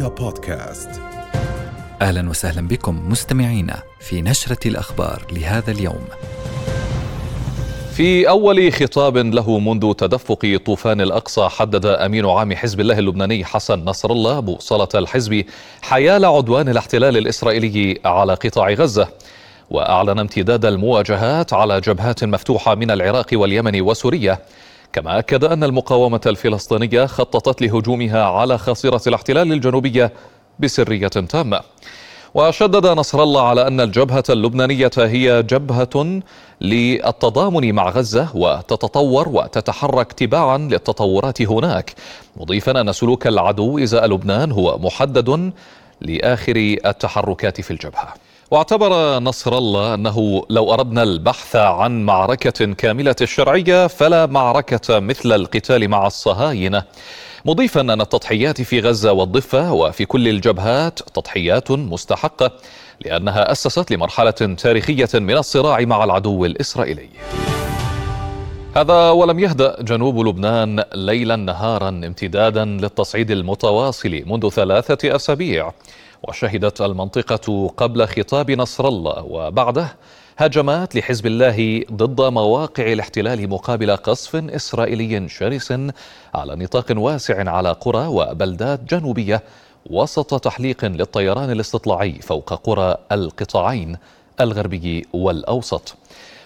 رؤيا بودكاست. أهلا وسهلا بكم مستمعينا في نشرة الأخبار لهذا اليوم. في أول خطاب له منذ تدفق طوفان الأقصى حدد أمين عام حزب الله اللبناني حسن نصر الله بوصلة الحزب حيال عدوان الاحتلال الإسرائيلي على قطاع غزة. وأعلن امتداد المواجهات على جبهات مفتوحة من العراق واليمن وسوريا. كما أكد أن المقاومة الفلسطينية خططت لهجومها على خاصرة الاحتلال الجنوبية بسرية تامة. وشدد نصر الله على أن الجبهة اللبنانية هي جبهة للتضامن مع غزة وتتطور وتتحرك تباعا للتطورات هناك مضيفا أن سلوك العدو إزاء لبنان هو محدد لآخر التحركات في الجبهة. واعتبر نصر الله أنه لو أردنا البحث عن معركة كاملة الشرعية فلا معركة مثل القتال مع الصهاينة مضيفا أن التضحيات في غزة والضفة وفي كل الجبهات تضحيات مستحقة لأنها أسست لمرحلة تاريخية من الصراع مع العدو الإسرائيلي. هذا ولم يهدأ جنوب لبنان ليلا نهارا امتدادا للتصعيد المتواصل منذ ثلاثة أسابيع وشهدت المنطقة قبل خطاب نصر الله وبعده هجمات لحزب الله ضد مواقع الاحتلال مقابل قصف إسرائيلي شرس على نطاق واسع على قرى وبلدات جنوبية وسط تحليق للطيران الاستطلاعي فوق قرى القطاعين الغربي والأوسط.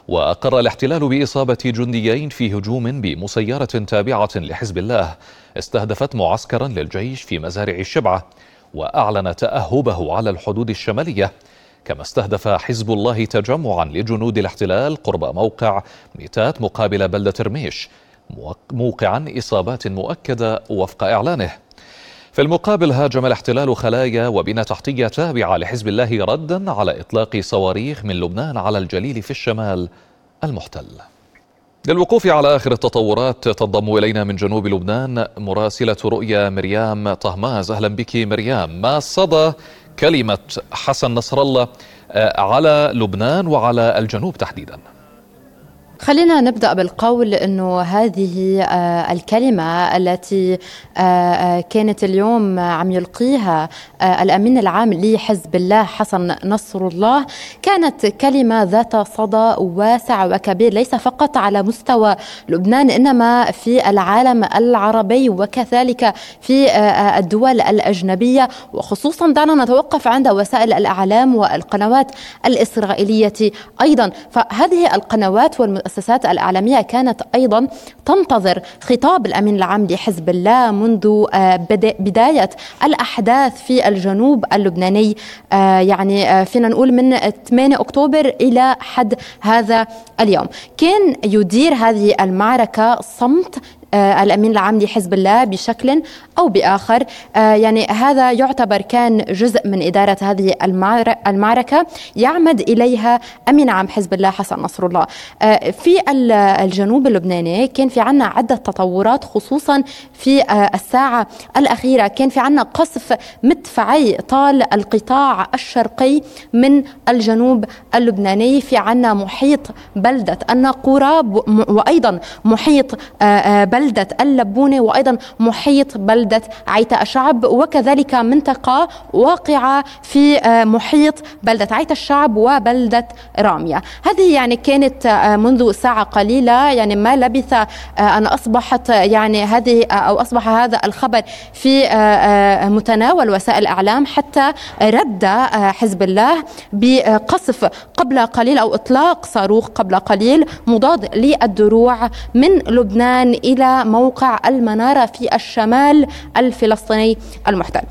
وأقر الاحتلال بإصابة جنديين في هجوم بمسيرة تابعة لحزب الله استهدفت معسكرا للجيش في مزارع الشبعة. وأعلن تأهبه على الحدود الشمالية كما استهدف حزب الله تجمعا لجنود الاحتلال قرب موقع ميتات مقابل بلدة رميش موقعا إصابات مؤكدة وفق إعلانه. في المقابل هاجم الاحتلال خلايا وبنى تحتية تابعة لحزب الله ردا على إطلاق صواريخ من لبنان على الجليل في الشمال المحتل. للوقوف على آخر التطورات تنضم إلينا من جنوب لبنان مراسلة رؤيا مريم طهماز. أهلا بك مريم ما صدى كلمة حسن نصر الله آه، على لبنان وعلى الجنوب تحديداً؟ خلينا نبدأ بالقول إنه هذه آه، الكلمة التي آه، آه، كانت اليوم عم يلقيها الأمين العام لحزب الله حسن نصر الله كانت كلمة ذات صدى واسع وكبير ليس فقط على مستوى لبنان إنما في العالم العربي وكذلك في الدول الأجنبية وخصوصا دعنا نتوقف عند وسائل الإعلام والقنوات الإسرائيلية أيضا. فهذه القنوات والمؤسسات المؤسسات الإعلامية كانت أيضا تنتظر خطاب الأمين العام لحزب الله منذ آه، بداية الأحداث في الجنوب اللبناني. آه، يعني آه، فينا نقول من 8 أكتوبر إلى حد هذا اليوم. كان يدير هذه المعركة صمت الأمين العام لحزب الله بشكل أو بآخر. آه، يعني هذا يعتبر كان جزء من إدارة هذه المعركة يعمد إليها أمين عام حزب الله حسن نصر الله. آه، في الجنوب اللبناني كان في عنا عدة تطورات خصوصا في الساعة الأخيرة كان في عنا قصف مدفعي طال القطاع الشرقي من الجنوب اللبناني. في عنا محيط بلدة الناقوره وأيضا محيط بلدة بلدة اللبونة وأيضا محيط بلدة عيتا الشعب وكذلك منطقة واقعة في آه، محيط بلدة عيتا الشعب وبلدة رامية هذه يعني كانت آه، منذ ساعة قليلة يعني ما لبث آه، أن أصبحت يعني هذه أو أصبح هذا الخبر في متناول وسائل الإعلام حتى رد حزب الله بقصف قبل قليل أو إطلاق صاروخ قبل قليل مضاد للدروع من لبنان إلى موقع المنارة في الشمال الفلسطيني المحتل.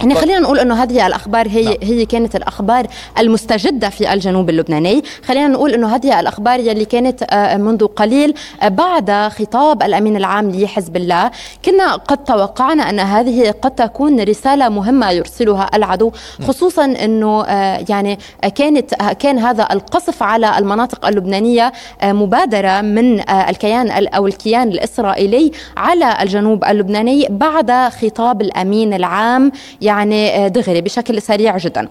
يعني خلينا نقول إنه هذه الأخبار هي نعم. هي كانت الأخبار المستجدة في الجنوب اللبناني، خلينا نقول إنه هذه الأخبار يلي كانت آه، منذ قليل آه، بعد خطاب الأمين العام لحزب الله، كنا قد توقعنا أن هذه قد تكون رسالة مهمة يرسلها العدو، خصوصا إنه آه، يعني كانت كان هذا القصف على المناطق اللبنانية مبادرة من الكيان أو الكيان الإسرائيلي على الجنوب اللبناني بعد خطاب الأمين العام يعني دغري بشكل سريع جدا.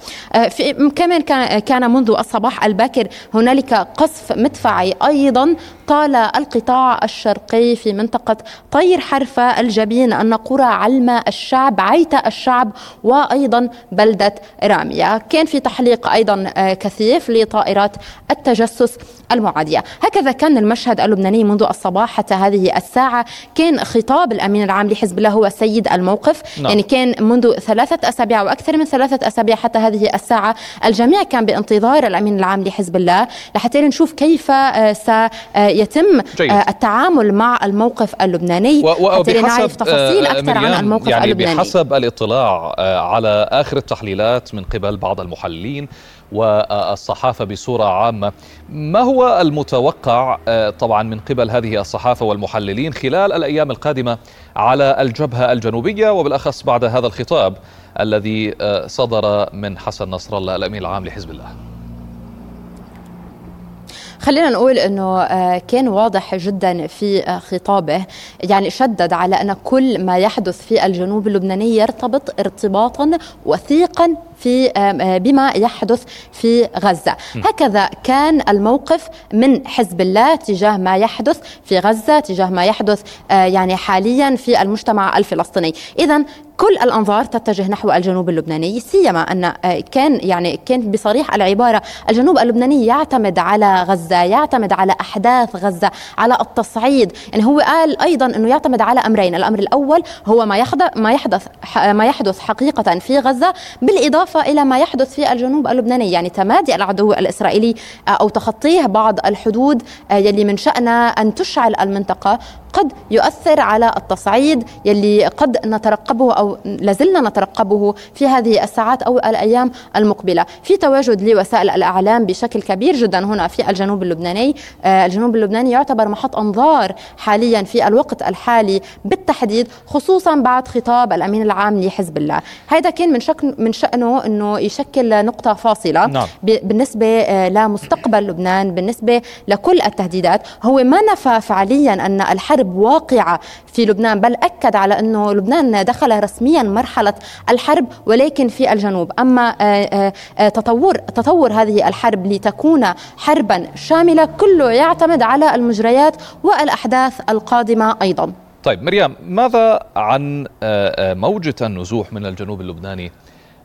في كمان كان منذ الصباح الباكر هنالك قصف مدفعي أيضا طال القطاع الشرقي في منطقة طير حرفة الجبين النقورة علمة الشعب عيت الشعب وأيضا بلدة رامية. كان في تحليق أيضا آه، كثيف لطائرات التجسس المعادية. هكذا كان المشهد اللبناني منذ الصباح حتى هذه الساعة. كان خطاب الأمين العام لحزب الله هو سيد الموقف. نعم. يعني كان منذ ثلاثة أسابيع وأكثر من ثلاثة أسابيع حتى هذه الساعة. الجميع كان بانتظار الأمين العام لحزب الله. لحتى نشوف كيف آه، سيتم جيد. آه، التعامل مع الموقف اللبناني. حتى نعرف تفاصيل أكثر عن الموقف يعني اللبناني. بحسب الاطلاع على آخر التحليلات من قبل بعض المحللين والصحافة بصورة عامة. ما هو المتوقع آه، طبعا من قبل هذه الصحافة والمحللين خلال الأيام القادمة على الجبهة الجنوبية وبالأخص بعد هذا الخطاب؟ الذي آه، صدر من حسن نصر الله الأمين العام لحزب الله. خلينا نقول إنه آه، كان واضح جدا في آه، خطابه. يعني شدد على أن كل ما يحدث في الجنوب اللبناني يرتبط ارتباطا وثيقا في بما يحدث في غزة. هكذا كان الموقف من حزب الله تجاه ما يحدث في غزة تجاه ما يحدث يعني حاليا في المجتمع الفلسطيني. إذا كل الأنظار تتجه نحو الجنوب اللبناني سيما أن آه، كان يعني كان بصريح العبارة الجنوب اللبناني يعتمد على غزة يعتمد على أحداث غزة على التصعيد. يعني هو قال أيضا إنه يعتمد على أمرين. الأمر الأول هو ما يحدث ما يحدث ما يحدث حقيقة في غزة بالإضافة إلى ما يحدث في الجنوب اللبناني. يعني تمادي العدو الإسرائيلي آه، أو تخطيه بعض الحدود آه، يلي من شأنها أن تشعل المنطقة قد يؤثر على التصعيد يلي قد نترقبه أو لازلنا نترقبه في هذه الساعات أو الأيام المقبلة، في تواجد لوسائل الإعلام بشكل كبير جدا هنا في الجنوب اللبناني، آه، الجنوب اللبناني يعتبر محط أنظار حاليا في الوقت الحالي بالتحديد خصوصا بعد خطاب الأمين العام لحزب الله، هذا كان من شكل من شأنه إنه يشكل نقطة فاصلة نعم. بالنسبة آه، لمستقبل لبنان، بالنسبة لكل التهديدات، هو ما نفى فعليا أن الحرب حرب واقعة في لبنان بل أكد على أنه لبنان دخل رسميا مرحلة الحرب ولكن في الجنوب. أما آه، آه، آه، تطور تطور هذه الحرب لتكون حربا شاملة كله يعتمد على المجريات والأحداث القادمة أيضا. طيب مريم ماذا عن موجة النزوح من الجنوب اللبناني؟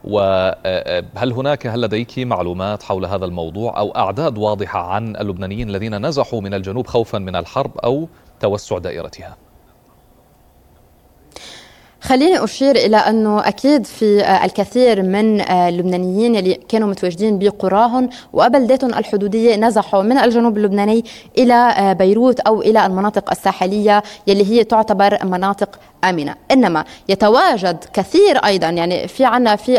وهل هناك هل لديك معلومات حول هذا الموضوع أو أعداد واضحة عن اللبنانيين الذين نزحوا من الجنوب خوفا من الحرب أو توسع دائرتها؟ خليني أشير إلى أنه أكيد في آه، الكثير من آه، اللبنانيين اللي كانوا متواجدين بقراهم وبلداتهم الحدودية نزحوا من الجنوب اللبناني إلى آه، بيروت أو إلى المناطق الساحلية يلي هي تعتبر مناطق آمنة. إنما يتواجد كثير أيضا يعني في عنا في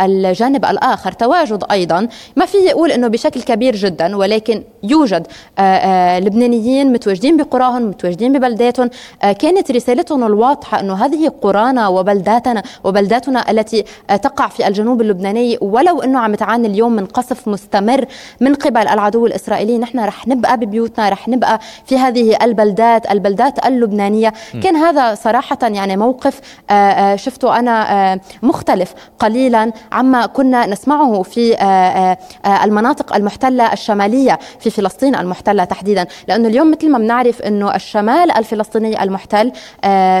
الجانب الآخر تواجد أيضا. ما في يقول أنه بشكل كبير جدا ولكن يوجد. لبنانيين متواجدين بقراهم متواجدين ببلداتهم. كانت رسالتهم الواضحة أنه هذه قرانا وبلداتنا وبلداتنا التي تقع في الجنوب اللبناني. ولو أنه عم تعاني اليوم من قصف مستمر من قبل العدو الإسرائيلي نحن رح نبقى ببيوتنا رح نبقى في هذه البلدات البلدات اللبنانية. م. كان هذا صراحة يعني موقف آه، آه، شفته أنا آه، مختلف قليلا عما كنا نسمعه في المناطق المحتلة الشمالية في فلسطين المحتله تحديدا. لأنه اليوم مثل ما بنعرف إنه الشمال الفلسطيني المحتل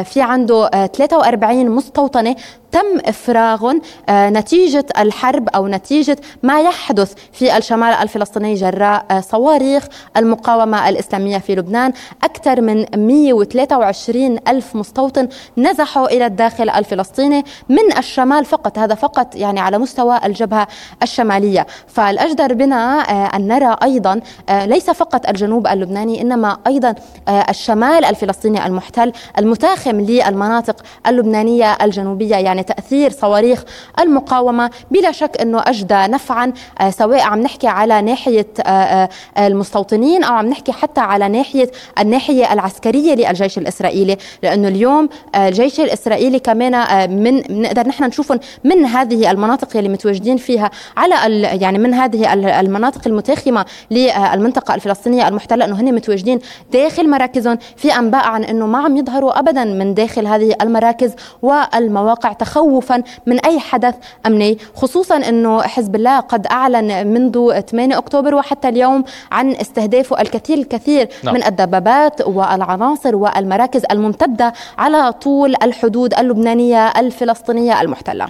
في عنده 43 مستوطنة تم افراغهم آه، نتيجة الحرب أو نتيجة ما يحدث في الشمال الفلسطيني جراء آه، صواريخ المقاومة الإسلامية في لبنان. أكثر من 123 ألف مستوطن نزحوا إلى الداخل الفلسطيني من الشمال فقط. هذا فقط يعني على مستوى الجبهة الشمالية. فالأجدر بنا آه، أن نرى أيضا ليس فقط الجنوب اللبناني إنما أيضا الشمال الفلسطيني المحتل المتاخم للمناطق اللبنانية الجنوبية. يعني تأثير صواريخ المقاومة. بلا شك إنه أجدى نفعا آه، سواء عم نحكي على ناحية آه، آه، المستوطنين أو عم نحكي حتى على ناحية الناحية العسكرية للجيش الإسرائيلي. لأنه اليوم الجيش الإسرائيلي كمان من بنقدر نحن نشوفهم من هذه المناطق اللي متواجدين فيها على يعني من هذه المناطق المتاخمة للمنطقة الفلسطينية المحتلة إنه هن متواجدين داخل مراكزهم في أنباء عن إنه ما عم يظهروا ابدا من داخل هذه المراكز والمواقع. تخوفا من أي حدث أمني خصوصا أنه حزب الله قد أعلن منذ 8 أكتوبر وحتى اليوم عن استهدافه الكثير الكثير نعم. من الدبابات والعناصر والمراكز الممتدة على طول الحدود اللبنانية الفلسطينية المحتلة.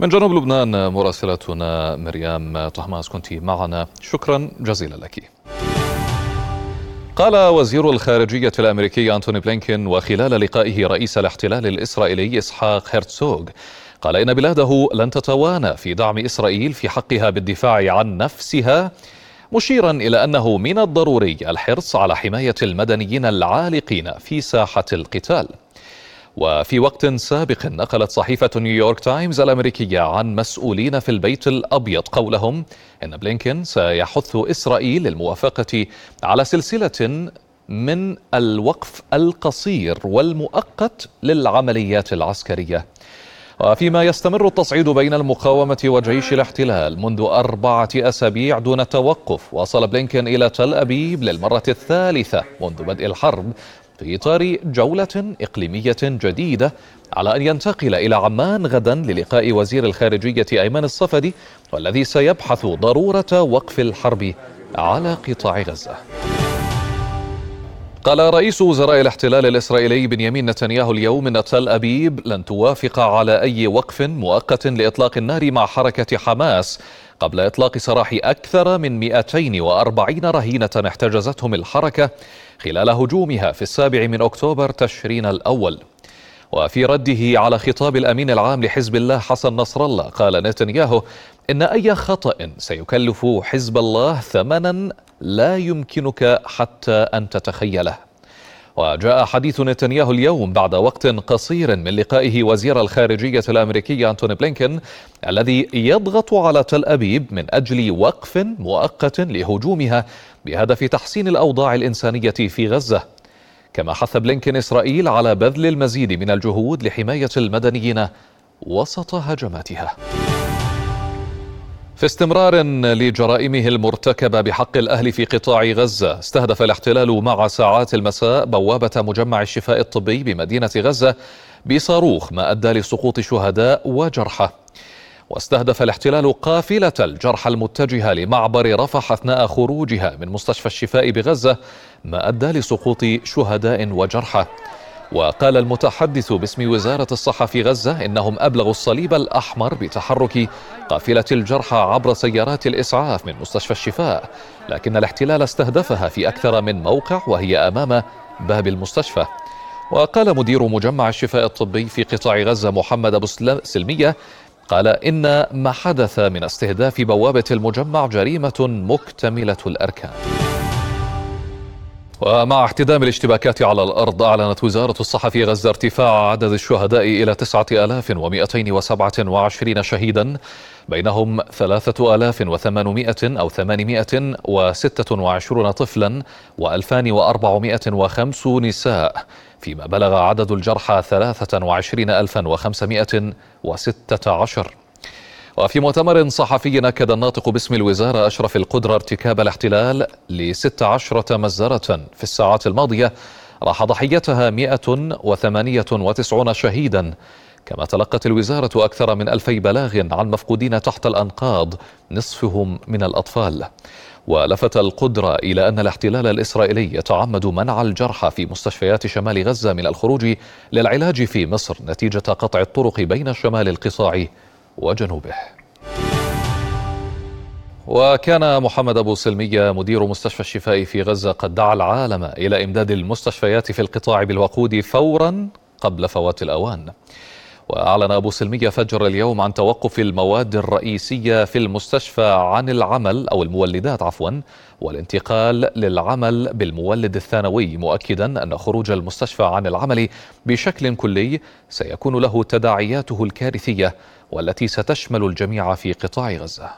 من جنوب لبنان مراسلتنا مريم طهماس كنت معنا. شكرا جزيلا لك. قال وزير الخارجية الأمريكي أنتوني بلينكين وخلال لقائه رئيس الاحتلال الإسرائيلي إسحاق هرتسوغ قال إن بلاده لن تتوانى في دعم إسرائيل في حقها بالدفاع عن نفسها مشيرا إلى أنه من الضروري الحرص على حماية المدنيين العالقين في ساحة القتال. وفي وقت سابق نقلت صحيفة نيويورك تايمز الأمريكية عن مسؤولين في البيت الأبيض قولهم إن بلينكين سيحث إسرائيل للموافقة على سلسلة من الوقف القصير والمؤقت للعمليات العسكرية. وفيما يستمر التصعيد بين المقاومة وجيش الاحتلال منذ أربعة أسابيع دون توقف وصل بلينكين إلى تل أبيب للمرة الثالثة منذ بدء الحرب في إطار جولة إقليمية جديدة على أن ينتقل إلى عمان غدا للقاء وزير الخارجية أيمن الصفدي والذي سيبحث ضرورة وقف الحرب على قطاع غزة. قال رئيس وزراء الاحتلال الإسرائيلي بنيامين نتنياهو اليوم أن تل أبيب لن توافق على أي وقف مؤقت لإطلاق النار مع حركة حماس قبل إطلاق سراح أكثر من 240 رهينة احتجزتهم الحركة خلال هجومها في السابع من أكتوبر تشرين الأول. وفي رده على خطاب الأمين العام لحزب الله حسن نصر الله قال نتنياهو إن أي خطأ سيكلف حزب الله ثمنا لا يمكنك حتى أن تتخيله. وجاء حديث نتنياهو اليوم بعد وقت قصير من لقائه وزير الخارجية الأمريكي أنتوني بلينكن الذي يضغط على تل أبيب من أجل وقف مؤقت لهجومها بهدف تحسين الأوضاع الإنسانية في غزة. كما حث بلينكن إسرائيل على بذل المزيد من الجهود لحماية المدنيين وسط هجماتها. في استمرار لجرائمه المرتكبة بحق الأهل في قطاع غزة استهدف الاحتلال مع ساعات المساء بوابة مجمع الشفاء الطبي بمدينة غزة بصاروخ ما أدى لسقوط شهداء وجرحى. واستهدف الاحتلال قافلة الجرحى المتجهة لمعبر رفح أثناء خروجها من مستشفى الشفاء بغزة ما أدى لسقوط شهداء وجرحى. وقال المتحدث باسم وزارة الصحة في غزة إنهم أبلغوا الصليب الأحمر بتحرك قافلة الجرحى عبر سيارات الإسعاف من مستشفى الشفاء لكن الاحتلال استهدفها في أكثر من موقع وهي أمام باب المستشفى. وقال مدير مجمع الشفاء الطبي في قطاع غزة محمد أبو سلمية قال إن ما حدث من استهداف بوابة المجمع جريمة مكتملة الأركان. ومع احتدام الاشتباكات على الأرض أعلنت وزارة الصحة في غزة ارتفاع عدد الشهداء إلى 9227 شهيدا بينهم 3800 أو 826 طفلا و2405 نساء فيما بلغ عدد الجرحى 23516 وفي مؤتمر صحفي أكد الناطق باسم الوزارة أشرف القدرة ارتكاب الاحتلال لست عشرة مزرة في الساعات الماضية. راح ضحيتها 198 شهيدا. كما تلقت الوزارة أكثر من ألفي بلاغ عن مفقودين تحت الأنقاض نصفهم من الأطفال. ولفت القدرة إلى أن الاحتلال الإسرائيلي يتعمد منع الجرحى في مستشفيات شمال غزة من الخروج للعلاج في مصر نتيجة قطع الطرق بين شمال القطاع وجنوبه. وكان محمد أبو سلمية مدير مستشفى الشفاء في غزة قد دعا العالم إلى إمداد المستشفيات في القطاع بالوقود فورا قبل فوات الأوان. وأعلن أبو سلمية فجر اليوم عن توقف المواد الرئيسية في المستشفى عن العمل أو المولدات عفوا والانتقال للعمل بالمولد الثانوي مؤكدا أن خروج المستشفى عن العمل بشكل كلي سيكون له تداعياته الكارثية والتي ستشمل الجميع في قطاع غزة.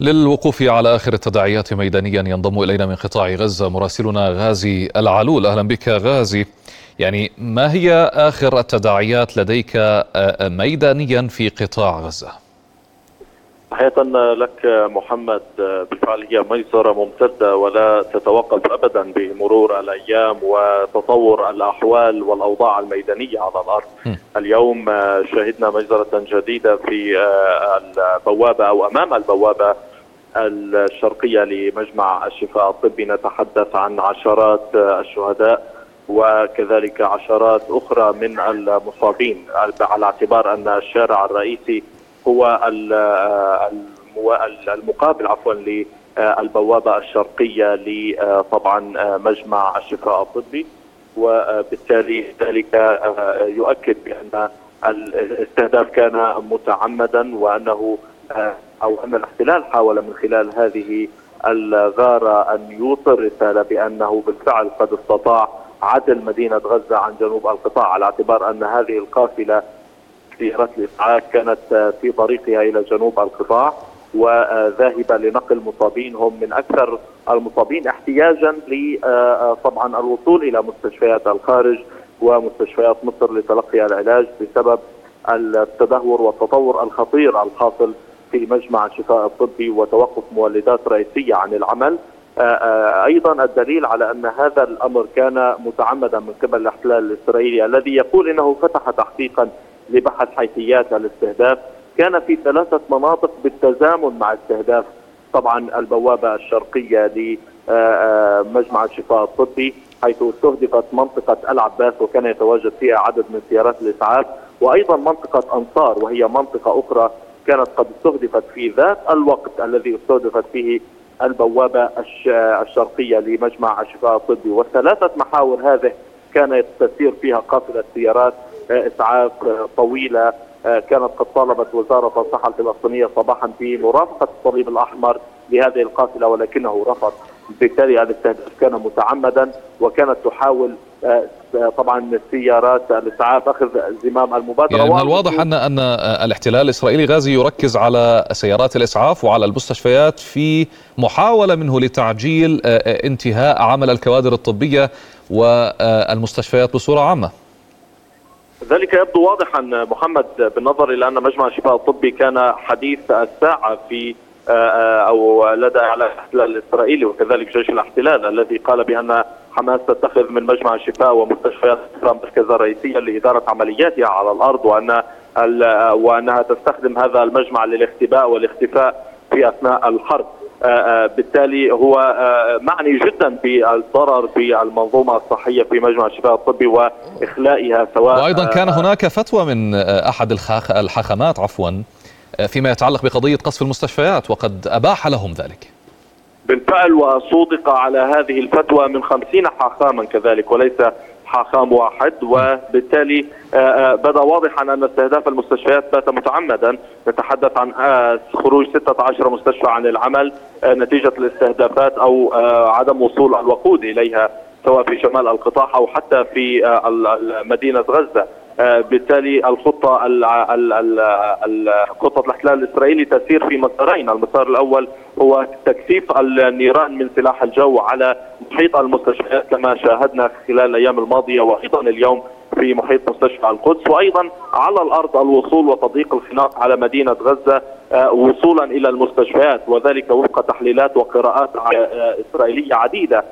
للوقوف على آخر التداعيات ميدانيا ينضم إلينا من قطاع غزة مراسلنا غازي العلول. أهلا بك غازي. يعني ما هي آخر التداعيات لديك آه، آه، ميدانيا في قطاع غزة؟ تحية لك محمد بالفعل هي ميسرة ممتدة ولا تتوقف أبدا بمرور الأيام وتطور الأحوال والأوضاع الميدانية على الأرض م. اليوم شهدنا مجزرة جديدة في البوابة أو أمام البوابة الشرقية لمجمع الشفاء الطبي نتحدث عن عشرات الشهداء وكذلك عشرات أخرى من المصابين. على اعتبار أن الشارع الرئيسي هو المقابل عفوا للبوابة الشرقية لطبعا مجمع الشفاء الطبي. وبالتالي ذلك يؤكد بأن الاستهداف كان متعمدا وأنه أو أن الاحتلال حاول من خلال هذه الغارة أن يوصل رساله بأنه بالفعل قد استطاع عدل مدينة غزة عن جنوب القطاع على اعتبار أن هذه القافلة سيارات الاسعاف كانت في طريقها إلى جنوب القطاع وذاهبة لنقل مصابين هم من أكثر المصابين احتياجا طبعا الوصول إلى مستشفيات الخارج ومستشفيات مصر لتلقي العلاج بسبب التدهور والتطور الخطير الحاصل في مجمع الشفاء الطبي وتوقف مولدات رئيسية عن العمل. آه، آه، أيضا الدليل على أن هذا الأمر كان متعمدا من قبل الاحتلال الإسرائيلي الذي يقول إنه فتح تحقيقا لبحث حيثيات الاستهداف. كان في ثلاثة مناطق بالتزامن مع استهداف طبعا البوابة الشرقية لمجمع آه، الشفاء الطبي حيث استهدفت منطقة العباس وكان يتواجد فيها عدد من سيارات الإسعاف وأيضا منطقة أنصار وهي منطقة أخرى كانت قد استهدفت في ذات الوقت الذي استهدفت فيه البوابة الشرقية لمجمع الشفاء الطبي. والثلاثة محاور هذه كانت تسير فيها قافلة سيارات آه، إسعاف آه، طويلة آه، كانت قد طالبت وزارة الصحة الفلسطينية صباحا بمرافقة الصليب الأحمر لهذه القافلة ولكنه رفض. بالتالي الاستهداف كان متعمدا وكانت تحاول طبعا السيارات الإسعاف أخذ زمام المبادرة يعني من الواضح ان أن الاحتلال الإسرائيلي غازي يركز على سيارات الإسعاف وعلى المستشفيات في محاولة منه لتعجيل آه، آه، انتهاء عمل الكوادر الطبية والمستشفيات بصورة عامة. ذلك يبدو واضحا محمد بالنظر إلى أن مجمع الشفاء الطبي كان حديث الساعة في آه، أو لدى الاحتلال الإسرائيلي وكذلك جيش الاحتلال الذي قال بأن حماس تتخذ من مجمع الشفاء ومستشفيات مركزا رئيسيا لإدارة عملياتها على الأرض وأن وأنها تستخدم هذا المجمع للاختباء والاختفاء في أثناء الحرب. آه، آه، بالتالي هو آه، معني جدا بالضرر بالمنظومة الصحية في مجمع الشفاء الطبي وإخلائها سواء وأيضا كان هناك فتوى من أحد الحاخامات عفوا فيما يتعلق بقضية قصف المستشفيات وقد أباح لهم ذلك. بالفعل وصودق على هذه الفتوى من خمسين حاخاما كذلك وليس حاخام واحد. وبالتالي آه، آه، بدا واضحا أن استهداف المستشفيات بات متعمدا. نتحدث عن آه، خروج 16 مستشفى عن العمل نتيجة الاستهدافات أو عدم وصول الوقود إليها سواء في شمال القطاع أو حتى في مدينة غزة. بالتالي الخطة خطة الاحتلال الإسرائيلي تسير في مسارين، المسار الأول هو تكثيف النيران من سلاح الجو على محيط المستشفيات كما شاهدنا خلال الأيام الماضية وأيضا اليوم في محيط مستشفى القدس وأيضا على الأرض الوصول وتضييق الخناق على مدينة غزة آه، وصولا إلى المستشفيات وذلك وفق تحليلات وقراءات آه، إسرائيلية عديدة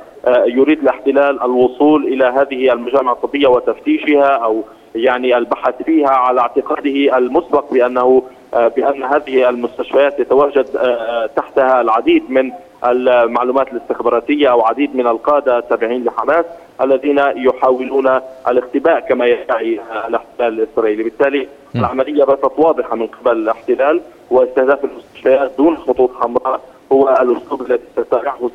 يريد الاحتلال الوصول إلى هذه المجامع الطبية وتفتيشها أو يعني البحث فيها على اعتقاده المسبق بأنه آه، بأن هذه المستشفيات يتواجد آه، آه، تحتها العديد من المعلومات الاستخباراتية أو عديد من القادة التابعين لحماس الذين يحاولون الاختباء كما يدعي الاحتلال الإسرائيلي، بالتالي العملية باتت واضحة من قبل الاحتلال واستهداف المستشفيات دون خطوط حمراء هو الأسلوب الذي تتبعه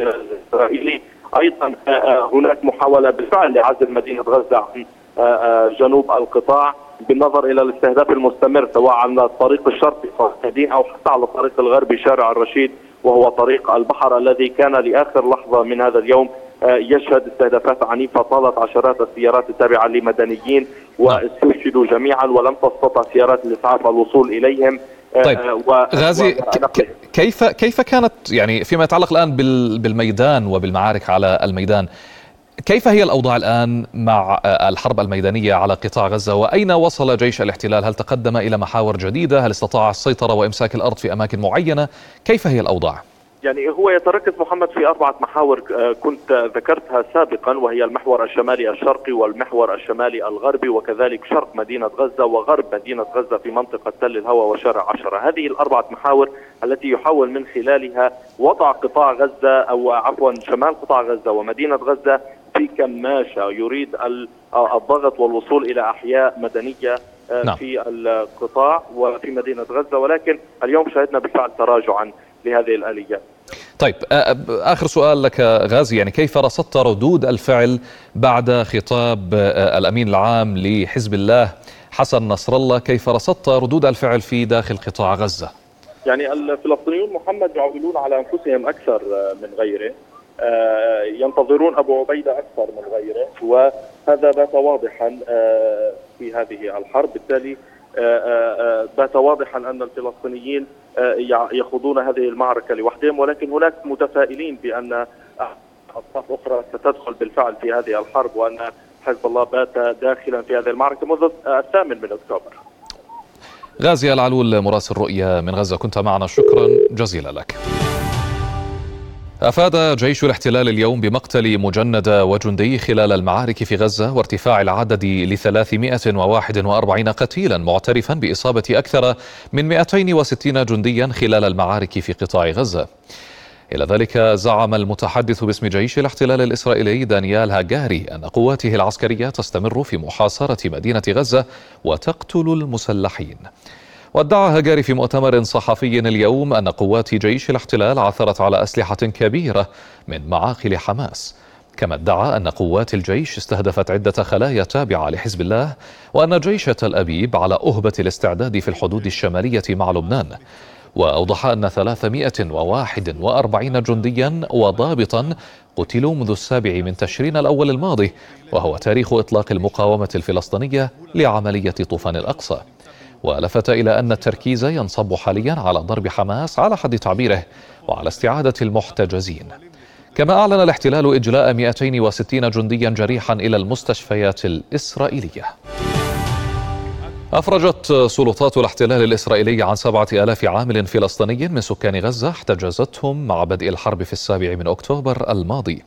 الاسرائيلي أيضا آه، آه، هناك محاولة بالفعل لعزل مدينة غزة عن آه، جنوب القطاع. بالنظر إلى الاستهداف المستمر سواء على الطريق الشرقي صالح أو حتى على الطريق الغربي شارع الرشيد وهو طريق البحر الذي كان لآخر لحظة من هذا اليوم يشهد استهدافات عنيفة طالت عشرات السيارات التابعة لمدنيين واستشهدوا جميعا ولم تستطع سيارات الإسعاف الوصول إليهم طيب غازي كيف كيف كانت يعني فيما يتعلق الآن بالميدان وبالمعارك على الميدان كيف هي الأوضاع الآن مع الحرب الميدانية على قطاع غزة؟ وأين وصل جيش الاحتلال؟ هل تقدم إلى محاور جديدة؟ هل استطاع السيطرة وإمساك الأرض في أماكن معينة؟ كيف هي الأوضاع؟ يعني هو يتركز محمد في أربعة محاور آه، كنت ذكرتها سابقا وهي المحور الشمالي الشرقي والمحور الشمالي الغربي وكذلك شرق مدينة غزة وغرب مدينة غزة في منطقة تل الهوى وشارع عشرة. هذه الأربعة محاور التي يحاول من خلالها وضع قطاع غزة أو عفوا شمال قطاع غزة ومدينة غزة في كماشة يريد آه، الضغط والوصول إلى أحياء مدنية آه، نعم. في القطاع وفي مدينة غزة. ولكن اليوم شهدنا بالفعل تراجعا لهذه الآليات طيب آخر سؤال لك غازي. يعني كيف رصدت ردود الفعل بعد خطاب الأمين العام لحزب الله حسن نصر الله؟ كيف رصدت ردود الفعل في داخل قطاع غزة؟ يعني الفلسطينيون محمد يعولون على أنفسهم أكثر من غيره. ينتظرون أبو عبيدة أكثر من غيره وهذا بات واضحا في هذه الحرب. بالتالي بات واضحا أن الفلسطينيين يخوضون هذه المعركة لوحدهم ولكن هناك متفائلين بأن أطراف أخرى ستدخل بالفعل في هذه الحرب وأن حزب الله بات داخلا في هذه المعركة منذ الثامن من أكتوبر. غازي العلول مراسل رؤيا من غزة كنت معنا شكرا جزيلا لك. أفاد جيش الاحتلال اليوم بمقتل مجندة وجندي خلال المعارك في غزة وارتفاع العدد ل 341 قتيلا معترفا بإصابة أكثر من 260 جنديا خلال المعارك في قطاع غزة. إلى ذلك زعم المتحدث باسم جيش الاحتلال الإسرائيلي دانيال هاجاري أن قواته العسكرية تستمر في محاصرة مدينة غزة وتقتل المسلحين. وادعى هجاري في مؤتمر صحفي اليوم أن قوات جيش الاحتلال عثرت على أسلحة كبيرة من معاقل حماس. كما ادعى أن قوات الجيش استهدفت عدة خلايا تابعة لحزب الله وأن جيش تل أبيب على أهبة الاستعداد في الحدود الشمالية مع لبنان. وأوضح أن 341 جنديا وضابطا قتلوا منذ السابع من تشرين الأول الماضي وهو تاريخ إطلاق المقاومة الفلسطينية لعملية طوفان الأقصى. ولفت إلى أن التركيز ينصب حاليا على ضرب حماس على حد تعبيره وعلى استعادة المحتجزين. كما أعلن الاحتلال إجلاء 260 جنديا جريحا إلى المستشفيات الإسرائيلية. أفرجت سلطات الاحتلال الإسرائيلي عن سبعة آلاف عامل فلسطيني من سكان غزة احتجزتهم مع بدء الحرب في السابع من أكتوبر الماضي.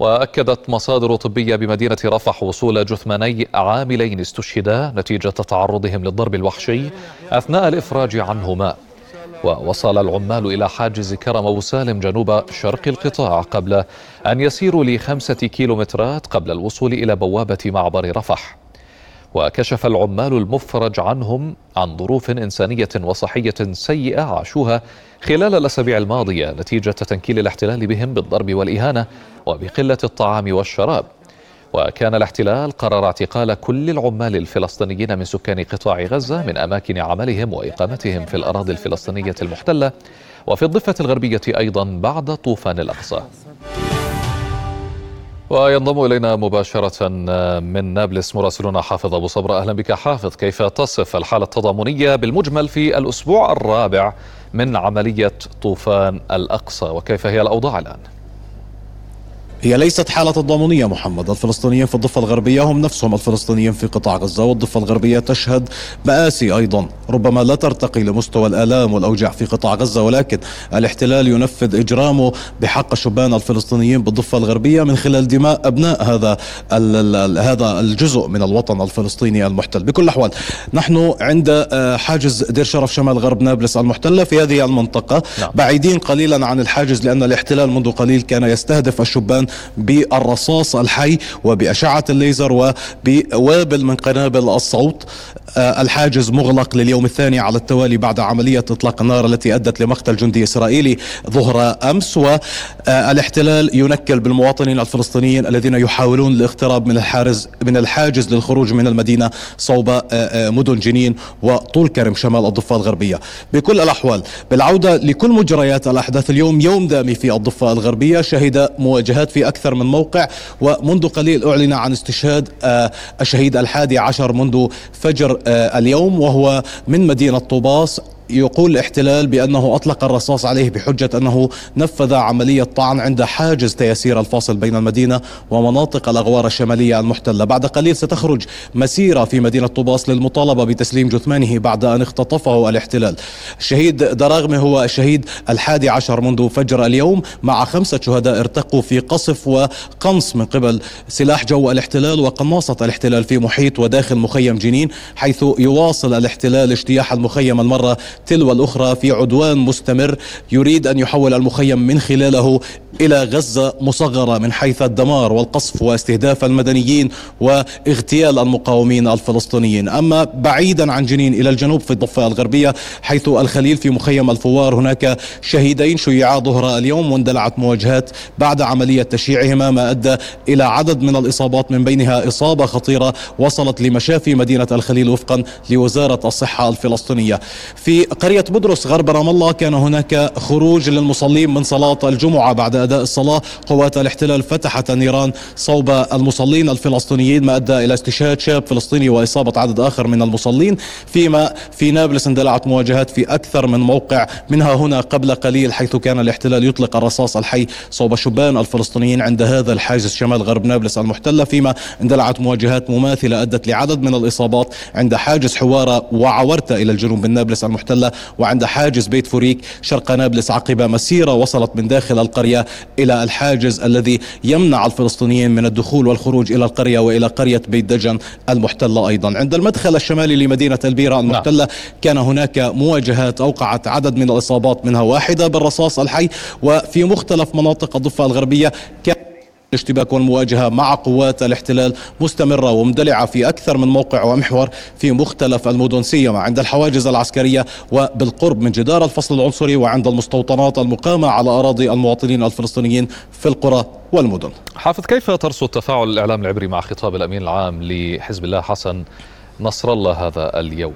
وأكدت مصادر طبية بمدينة رفح وصول جثماني عاملين استشهدا نتيجة تعرضهم للضرب الوحشي أثناء الإفراج عنهما. ووصل العمال إلى حاجز كرم أبو سالم جنوب شرق القطاع قبل أن يسيروا لخمسة كيلومترات قبل الوصول إلى بوابة معبر رفح. وكشف العمال المفرج عنهم عن ظروف إنسانية وصحية سيئة عاشوها خلال الأسابيع الماضية نتيجة تنكيل الاحتلال بهم بالضرب والإهانة وبقلة الطعام والشراب. وكان الاحتلال قرر اعتقال كل العمال الفلسطينيين من سكان قطاع غزة من أماكن عملهم وإقامتهم في الأراضي الفلسطينية المحتلة وفي الضفة الغربية أيضا بعد طوفان الأقصى. وينضم إلينا مباشرة من نابلس مراسلنا حافظ أبو صبرة أهلا بك حافظ. كيف تصف الحالة التضامنية بالمجمل في الأسبوع الرابع من عملية طوفان الأقصى؟ وكيف هي الأوضاع الآن؟ هي ليست حالة تضامنية محمد. الفلسطينيين في الضفة الغربية هم نفسهم. الفلسطينيين في قطاع غزة والضفة الغربية تشهد مآسي أيضا. ربما لا ترتقي لمستوى الآلام والأوجاع في قطاع غزة ولكن الاحتلال ينفذ إجرامه بحق الشبان الفلسطينيين بالضفة الغربية من خلال دماء أبناء هذا هذا الجزء من الوطن الفلسطيني المحتل. بكل الأحوال نحن عند آه، حاجز دير شرف شمال غرب نابلس المحتلة في هذه المنطقة. نعم. بعيدين قليلا عن الحاجز لأن الاحتلال منذ قليل كان يستهدف الشبان بالرصاص الحي وبأشعة الليزر وبوابل من قنابل الصوت. آه، الحاجز مغلق لليوم الثاني على التوالي بعد عملية إطلاق النار التي أدت لمقتل جندي إسرائيلي ظهر أمس. والاحتلال ينكل بالمواطنين الفلسطينيين الذين يحاولون الاقتراب من الحارز من الحاجز للخروج من المدينة صوب آه، آه، مدن جنين وطول كرم شمال الضفة الغربية. بكل الأحوال بالعودة لكل مجريات الأحداث اليوم يوم دامي في الضفة الغربية شهد مواجهات في أكثر من موقع ومنذ قليل أعلن عن استشهاد الشهيد الحادي عشر منذ فجر اليوم وهو من مدينة طوباس. يقول الاحتلال بأنه أطلق الرصاص عليه بحجة أنه نفذ عملية طعن عند حاجز تيسير الفاصل بين المدينة ومناطق الأغوار الشمالية المحتلة. بعد قليل ستخرج مسيرة في مدينة طوباس للمطالبة بتسليم جثمانه بعد أن اختطفه الاحتلال. الشهيد دراغمي هو الشهيد الحادي عشر منذ فجر اليوم. مع خمسة شهداء ارتقوا في قصف وقنص من قبل سلاح جو الاحتلال وقناصة الاحتلال في محيط وداخل مخيم جنين حيث يواصل الاحتلال اجتياح المخيم المرة تلو الأخرى في عدوان مستمر يريد أن يحول المخيم من خلاله إلى غزة مصغرة من حيث الدمار والقصف واستهداف المدنيين واغتيال المقاومين الفلسطينيين. أما بعيدا عن جنين إلى الجنوب في الضفة الغربية حيث الخليل في مخيم الفوار هناك شهيدين شيعا ظهر اليوم واندلعت مواجهات بعد عملية تشييعهما ما أدى إلى عدد من الإصابات من بينها إصابة خطيرة وصلت لمشافي مدينة الخليل وفقا لوزارة الصحة الفلسطينية. في قرية بدرس غرب رام الله كان هناك خروج للمصلين من صلاة الجمعة بعد أداء الصلاة. قوات الاحتلال فتحت النيران صوب المصلين الفلسطينيين ما أدى إلى استشهاد شاب فلسطيني وإصابة عدد آخر من المصلين. فيما في نابلس اندلعت مواجهات في أكثر من موقع منها هنا قبل قليل حيث كان الاحتلال يطلق الرصاص الحي صوب شبان الفلسطينيين عند هذا الحاجز شمال غرب نابلس المحتلة. فيما اندلعت مواجهات مماثلة أدت لعدد من الإصابات عند حاجز حوارة وعورتا إلى الجنوب من نابلس المحتلة. وعند حاجز بيت فوريك شرق نابلس عقب مسيرة وصلت من داخل القرية إلى الحاجز الذي يمنع الفلسطينيين من الدخول والخروج إلى القرية وإلى قرية بيت دجن المحتلة أيضا عند المدخل الشمالي لمدينة البيرة المحتلة. كان هناك مواجهات أوقعت عدد من الإصابات منها واحدة بالرصاص الحي وفي مختلف مناطق الضفة الغربية كان الاشتباك والمواجهة مع قوات الاحتلال مستمرة ومندلعة في أكثر من موقع ومحور في مختلف المدن سيما عند الحواجز العسكرية وبالقرب من جدار الفصل العنصري وعند المستوطنات المقامة على أراضي المواطنين الفلسطينيين في القرى والمدن. حافظ كيف ترصد تفاعل الإعلام العبري مع خطاب الأمين العام لحزب الله حسن نصر الله هذا اليوم؟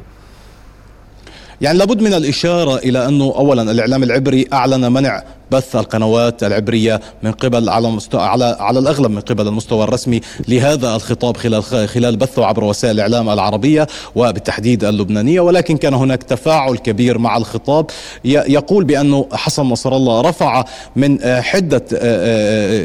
يعني لابد من الإشارة إلى أنه أولا الإعلام العبري أعلن منع بث القنوات العبرية من قبل على مستوى على على الأغلب من قبل المستوى الرسمي لهذا الخطاب خلال خلال بثه عبر وسائل الإعلام العربية وبالتحديد اللبنانية ولكن كان هناك تفاعل كبير مع الخطاب. يقول بأنه حسن نصر الله رفع من حدة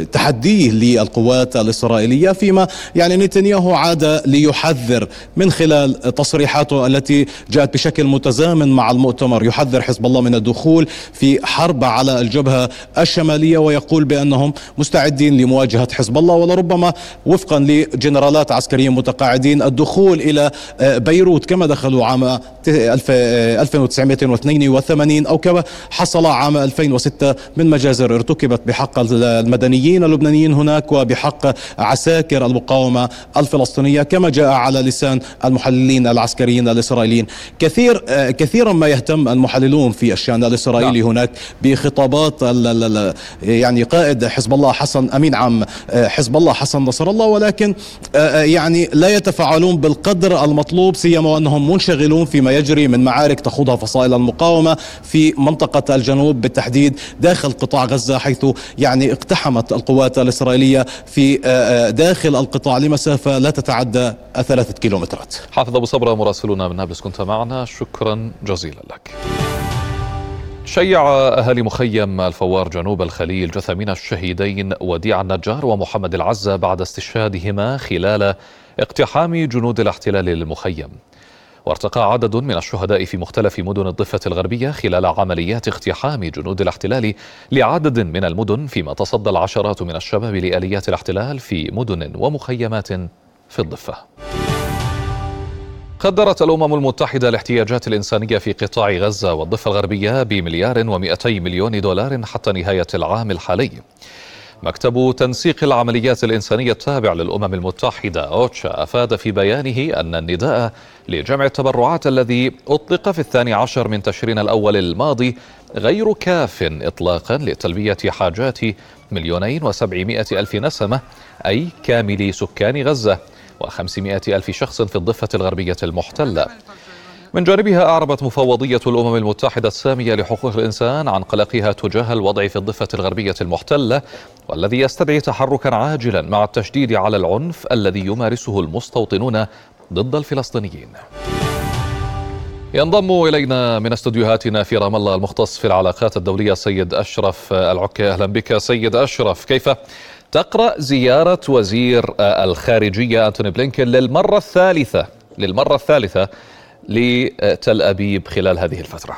تحديه للقوات الإسرائيلية فيما يعني نتنياهو عاد ليحذر من خلال تصريحاته التي جاءت بشكل متزامن مع المؤتمر. يحذر حزب الله من الدخول في حرب على الجبهة الشمالية ويقول بأنهم مستعدين لمواجهة حزب الله ولربما وفقا لجنرالات عسكريين متقاعدين الدخول إلى بيروت كما دخلوا عام 1982 أو كما حصل عام 2006 من مجازر ارتكبت بحق المدنيين اللبنانيين هناك وبحق عساكر المقاومة الفلسطينية كما جاء على لسان المحللين العسكريين الإسرائيليين كثير كثيرا ما يهتم المحللون في الشأن الإسرائيلي لا. هناك بخطابات يعني قائد حزب الله حسن أمين عام حزب الله حسن نصر الله ولكن يعني لا يتفاعلون بالقدر المطلوب سيما وأنهم منشغلون فيما يجري من معارك تخوضها فصائل المقاومة في منطقة الجنوب بالتحديد داخل قطاع غزة حيث يعني اقتحمت القوات الإسرائيلية في داخل القطاع لمسافة لا تتعدى ثلاثة كيلومترات. حافظ أبو صبرة مراسلنا من نابلس كنت معنا شكرا جزيلا لك. شيع أهالي مخيم الفوار جنوب الخليل جثمين الشهيدين وديع النجار ومحمد العزة بعد استشهادهما خلال اقتحام جنود الاحتلال للمخيم وارتقى عدد من الشهداء في مختلف مدن الضفة الغربية خلال عمليات اقتحام جنود الاحتلال لعدد من المدن فيما تصدى العشرات من الشباب لآليات الاحتلال في مدن ومخيمات في الضفة. قدرت الأمم المتحدة الاحتياجات الإنسانية في قطاع غزة والضفة الغربية بمليار ومئتي مليون دولار حتى نهاية العام الحالي. مكتب تنسيق العمليات الإنسانية التابع للأمم المتحدة أوتشا أفاد في بيانه أن النداء لجمع التبرعات الذي أطلق في الثاني عشر من تشرين الأول الماضي غير كاف إطلاقا لتلبية حاجات مليونين وسبعمائة ألف نسمة أي كامل سكان غزة وخمسمائة ألف شخص في الضفة الغربية المحتلة. من جانبها أعربت مفوضية الأمم المتحدة السامية لحقوق الإنسان عن قلقها تجاه الوضع في الضفة الغربية المحتلة والذي يستدعي تحركا عاجلا مع التشديد على العنف الذي يمارسه المستوطنون ضد الفلسطينيين. ينضم إلينا من استديوهاتنا في رام الله المختص في العلاقات الدولية سيد أشرف العكي أهلا بك سيد أشرف كيف تقرأ زيارة وزير الخارجية أنتوني بلينكن للمرة الثالثة للمرة الثالثة لتل أبيب خلال هذه الفترة.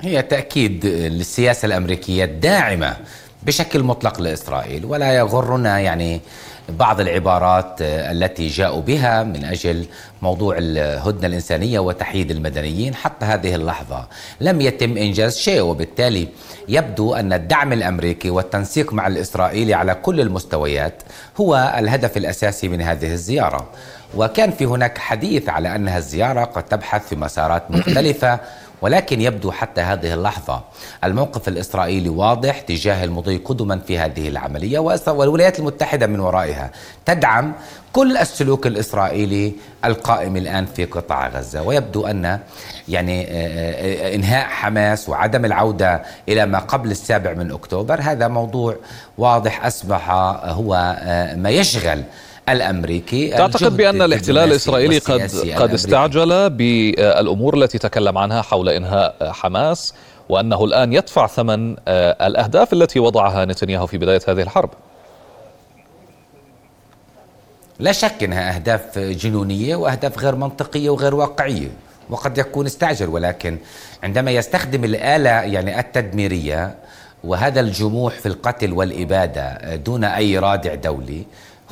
هي تأكيد للسياسة الأمريكية الداعمة بشكل مطلق لإسرائيل ولا يغرنا يعني بعض العبارات التي جاءوا بها من أجل موضوع الهدنة الإنسانية وتحييد المدنيين حتى هذه اللحظة. لم يتم إنجاز شيء وبالتالي يبدو أن الدعم الأمريكي والتنسيق مع الإسرائيلي على كل المستويات هو الهدف الأساسي من هذه الزيارة. وكان في هناك حديث على أنها الزيارة قد تبحث في مسارات مختلفة ولكن يبدو حتى هذه اللحظة الموقف الإسرائيلي واضح تجاه المضي قدما في هذه العملية والولايات المتحدة من ورائها تدعم كل السلوك الإسرائيلي القائم الآن في قطاع غزة ويبدو أن يعني إنهاء حماس وعدم العودة إلى ما قبل السابع من أكتوبر هذا موضوع واضح أصبح هو ما يشغل الأمريكي تعتقد بأن الاحتلال الإسرائيلي قد قد استعجل بالأمور التي تكلم عنها حول إنهاء حماس وأنه الآن يدفع ثمن الأهداف التي وضعها نتنياهو في بداية هذه الحرب. لا شك إنها أهداف جنونية وأهداف غير منطقية وغير واقعية وقد يكون استعجل ولكن عندما يستخدم الآلة يعني التدميرية وهذا الجموح في القتل والإبادة دون أي رادع دولي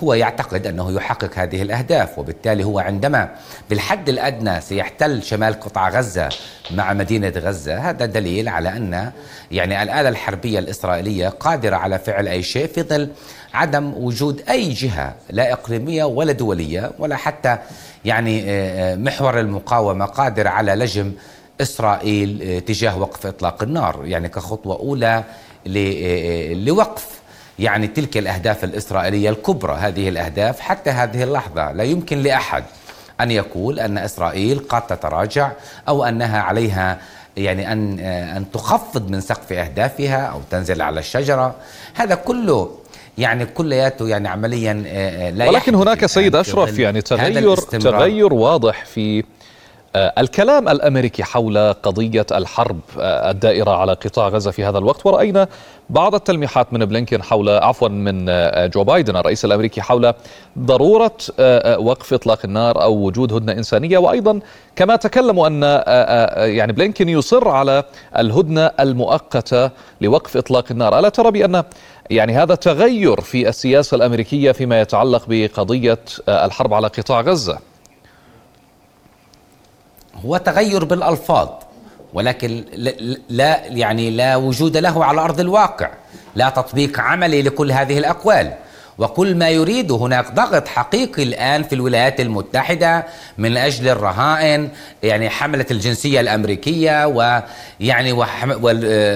هو يعتقد أنه يحقق هذه الأهداف وبالتالي هو عندما بالحد الأدنى سيحتل شمال قطاع غزة مع مدينة غزة هذا دليل على أن يعني الآلة الحربية الإسرائيلية قادرة على فعل أي شيء في ظل عدم وجود أي جهة لا إقليمية ولا دولية ولا حتى يعني محور المقاومة قادر على لجم إسرائيل تجاه وقف إطلاق النار يعني كخطوة أولى لوقف يعني تلك الأهداف الإسرائيلية الكبرى هذه الأهداف حتى هذه اللحظة. لا يمكن لأحد أن يقول أن إسرائيل قد تتراجع أو أنها عليها يعني أن أن تخفض من سقف أهدافها أو تنزل على الشجرة. هذا كله يعني كلياته يعني عمليا لا ولكن هناك سيد أشرف يعني تغير تغير واضح في الكلام الأمريكي حول قضية الحرب الدائرة على قطاع غزة في هذا الوقت. ورأينا بعض التلميحات من بلينكين حول عفوا من جو بايدن الرئيس الأمريكي حول ضرورة وقف إطلاق النار أو وجود هدنه إنسانية. وأيضا كما تكلموا أن يعني بلينكين يصر على الهدنة المؤقتة لوقف إطلاق النار. ألا ترى بأن يعني هذا تغير في السياسة الأمريكية فيما يتعلق بقضية الحرب على قطاع غزة؟ هو تغير بالألفاظ ولكن لا يعني لا وجود له على أرض الواقع. لا تطبيق عملي لكل هذه الأقوال. وكل ما يريد هناك ضغط حقيقي الآن في الولايات المتحدة من أجل الرهائن يعني حملة الجنسية الأمريكية ويعني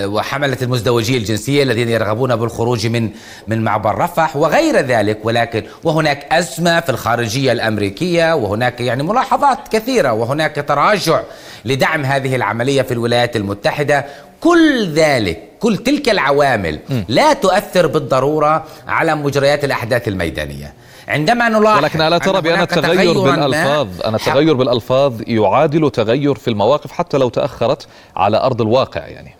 وحملة المزدوجيه الجنسية الذين يرغبون بالخروج من من معبر رفح وغير ذلك. ولكن وهناك أزمة في الخارجية الأمريكية وهناك يعني ملاحظات كثيرة وهناك تراجع لدعم هذه العملية في الولايات المتحدة. كل ذلك كل تلك العوامل لا تؤثر بالضرورة على مجريات الأحداث الميدانية. عندما نلاحظ ولكن الا ترى بأن التغير بالألفاظ أن التغير بالألفاظ يعادل تغير في المواقف حتى لو تأخرت على أرض الواقع يعني.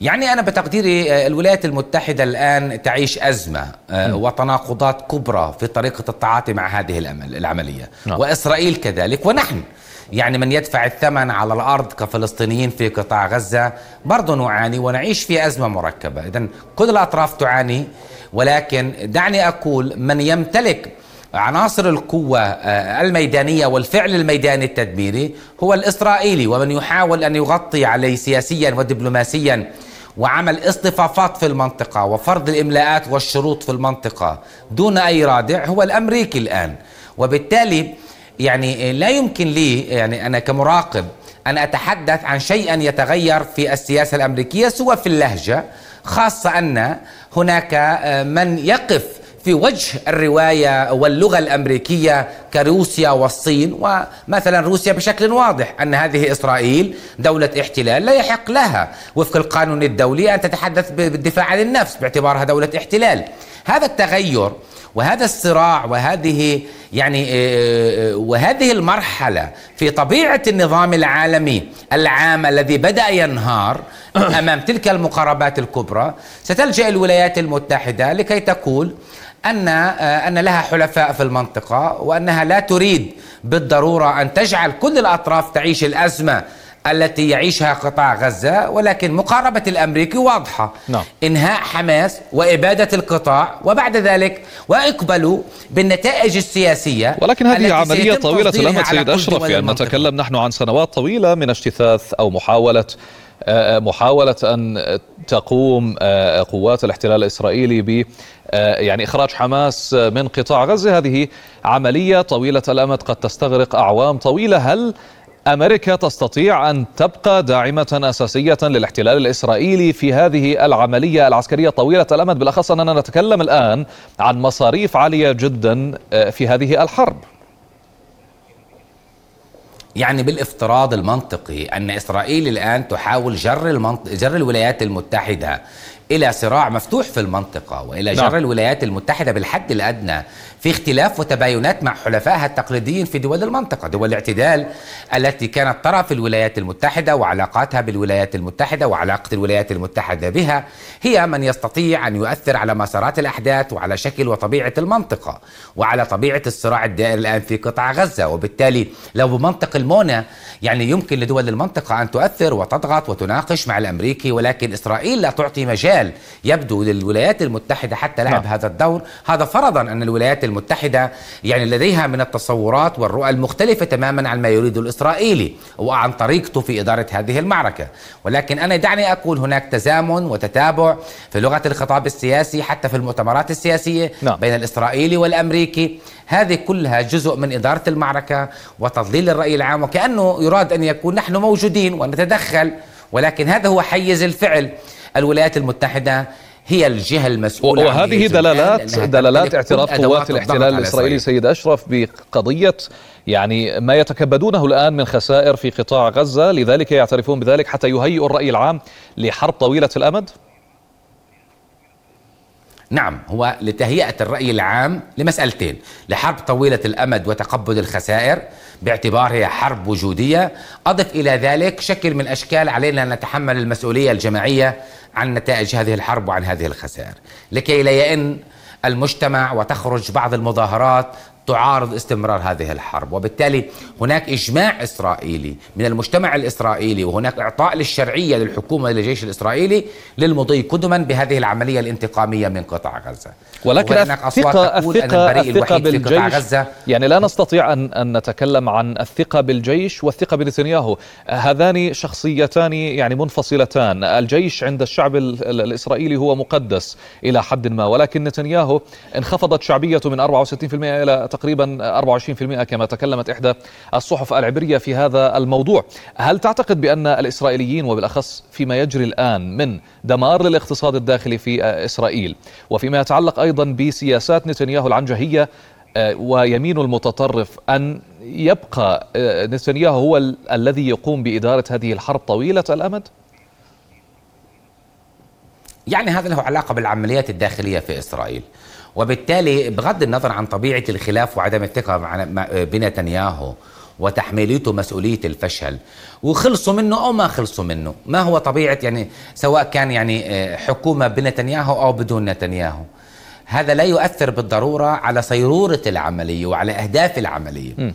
يعني أنا بتقديري الولايات المتحدة الآن تعيش أزمة وتناقضات كبرى في طريقة التعاطي مع هذه العملية. نعم. وإسرائيل كذلك ونحن يعني من يدفع الثمن على الأرض كفلسطينيين في قطاع غزة برضه نعاني ونعيش في أزمة مركبة، اذا كل الأطراف تعاني ولكن دعني أقول من يمتلك عناصر القوة الميدانية والفعل الميداني التدميري هو الإسرائيلي ومن يحاول أن يغطي عليه سياسيا ودبلوماسيا وعمل اصطفافات في المنطقة وفرض الإملاءات والشروط في المنطقة دون أي رادع هو الأمريكي الآن. وبالتالي يعني لا يمكن لي يعني أنا كمراقب أن أتحدث عن شيء يتغير في السياسة الأمريكية سوى في اللهجة خاصة أن هناك من يقف في وجه الرواية واللغة الأمريكية كروسيا والصين ومثلا روسيا بشكل واضح أن هذه إسرائيل دولة احتلال لا يحق لها وفق القانون الدولي أن تتحدث بالدفاع عن النفس باعتبارها دولة احتلال. هذا التغير وهذا الصراع وهذه يعني آه، آه، وهذه المرحلة في طبيعة النظام العالمي العام الذي بدأ ينهار أمام تلك المقاربات الكبرى ستلجأ الولايات المتحدة لكي تقول أن آه، أن لها حلفاء في المنطقة وأنها لا تريد بالضرورة أن تجعل كل الأطراف تعيش الأزمة التي يعيشها قطاع غزة ولكن مقاربة الأمريكي واضحة. نعم. إنهاء حماس وإبادة القطاع وبعد ذلك وإقبلوا بالنتائج السياسية ولكن هذه عملية طويلة الأمد سيد أشرف. يعني نتكلم نحن عن سنوات طويلة من اجتثاث أو محاولة آه، محاولة أن تقوم آه، قوات الاحتلال الإسرائيلي ب آه، يعني إخراج حماس من قطاع غزة. هذه عملية طويلة الأمد قد تستغرق أعوام طويلة. هل أمريكا تستطيع أن تبقى داعمة أساسية للاحتلال الإسرائيلي في هذه العملية العسكرية طويلة الأمد بالأخص أننا نتكلم الآن عن مصاريف عالية جدا آه، في هذه الحرب. يعني بالافتراض المنطقي أن إسرائيل الآن تحاول جر المنط... جر الولايات المتحدة إلى صراع مفتوح في المنطقة وإلى جر نعم. الولايات المتحدة بالحد الأدنى في اختلاف وتباينات مع حلفائها التقليديين في دول المنطقة دول الاعتدال التي كانت ترى في الولايات المتحدة وعلاقاتها بالولايات المتحدة وعلاقة الولايات المتحدة بها هي من يستطيع أن يؤثر على مسارات الأحداث وعلى شكل وطبيعة المنطقة وعلى طبيعة الصراع الدائر الآن في قطاع غزة وبالتالي لو بمنطق المونة يعني يمكن لدول المنطقة أن تؤثر وتضغط وتناقش مع الأمريكي ولكن إسرائيل لا تعطي مجال يبدو للولايات المتحدة حتى لعب نعم. هذا الدور هذا فرضا أن الولايات المتحدة يعني لديها من التصورات والرؤى المختلفة تماما عن ما يريد الإسرائيلي وعن طريقته في إدارة هذه المعركة ولكن أنا دعني أقول هناك تزامن وتتابع في لغة الخطاب السياسي حتى في المؤتمرات السياسية نعم. بين الإسرائيلي والأمريكي هذه كلها جزء من إدارة المعركة وتضليل الرأي العام وكأنه يراد أن يكون نحن موجودين ونتدخل ولكن هذا هو حيز الفعل الولايات المتحدة هي الجهة المسؤولة وهذه دلالات دلالات اعتراف قوات الاحتلال الإسرائيلي سيد أشرف بقضية يعني ما يتكبدونه الآن من خسائر في قطاع غزة لذلك يعترفون بذلك حتى يهيئوا الرأي العام لحرب طويلة الأمد؟ نعم هو لتهيئة الرأي العام لمسألتين لحرب طويلة الأمد وتقبل الخسائر باعتبارها حرب وجودية أضف إلى ذلك شكل من أشكال علينا أن نتحمل المسؤولية الجماعية عن نتائج هذه الحرب وعن هذه الخسائر. لكي لا يئن المجتمع وتخرج بعض المظاهرات تعارض استمرار هذه الحرب. وبالتالي هناك إجماع إسرائيلي من المجتمع الإسرائيلي وهناك إعطاء للشرعية للحكومة للجيش الإسرائيلي للمضي قدما بهذه العملية الانتقامية من قطاع غزة. ولكن الثقة الثقة الثقة بالجيش غزة يعني لا نستطيع أن أن نتكلم عن الثقة بالجيش والثقة بنتنياهو. هذان شخصيتان يعني منفصلتان. الجيش عند الشعب الإسرائيلي هو مقدس إلى حد ما ولكن نتنياهو انخفضت شعبيته من 64% إلى تقريبا 24% كما تكلمت إحدى الصحف العبرية في هذا الموضوع هل تعتقد بأن الإسرائيليين وبالأخص فيما يجري الآن من دمار للاقتصاد الداخلي في إسرائيل وفيما يتعلق أيضا بسياسات نتنياهو العنجهية آه، ويمين المتطرف أن يبقى آه، نتنياهو هو الذي يقوم بإدارة هذه الحرب طويلة الأمد؟ يعني هذا له علاقة بالعمليات الداخلية في إسرائيل وبالتالي بغض النظر عن طبيعة الخلاف وعدم الثقة بنتنياهو وتحميليته مسؤولية الفشل. وخلصوا منه أو ما خلصوا منه. ما هو طبيعة يعني سواء كان يعني آه، حكومة بنتنياهو أو بدون نتنياهو. هذا لا يؤثر بالضرورة على صيرورة العملية وعلى أهداف العملية. م.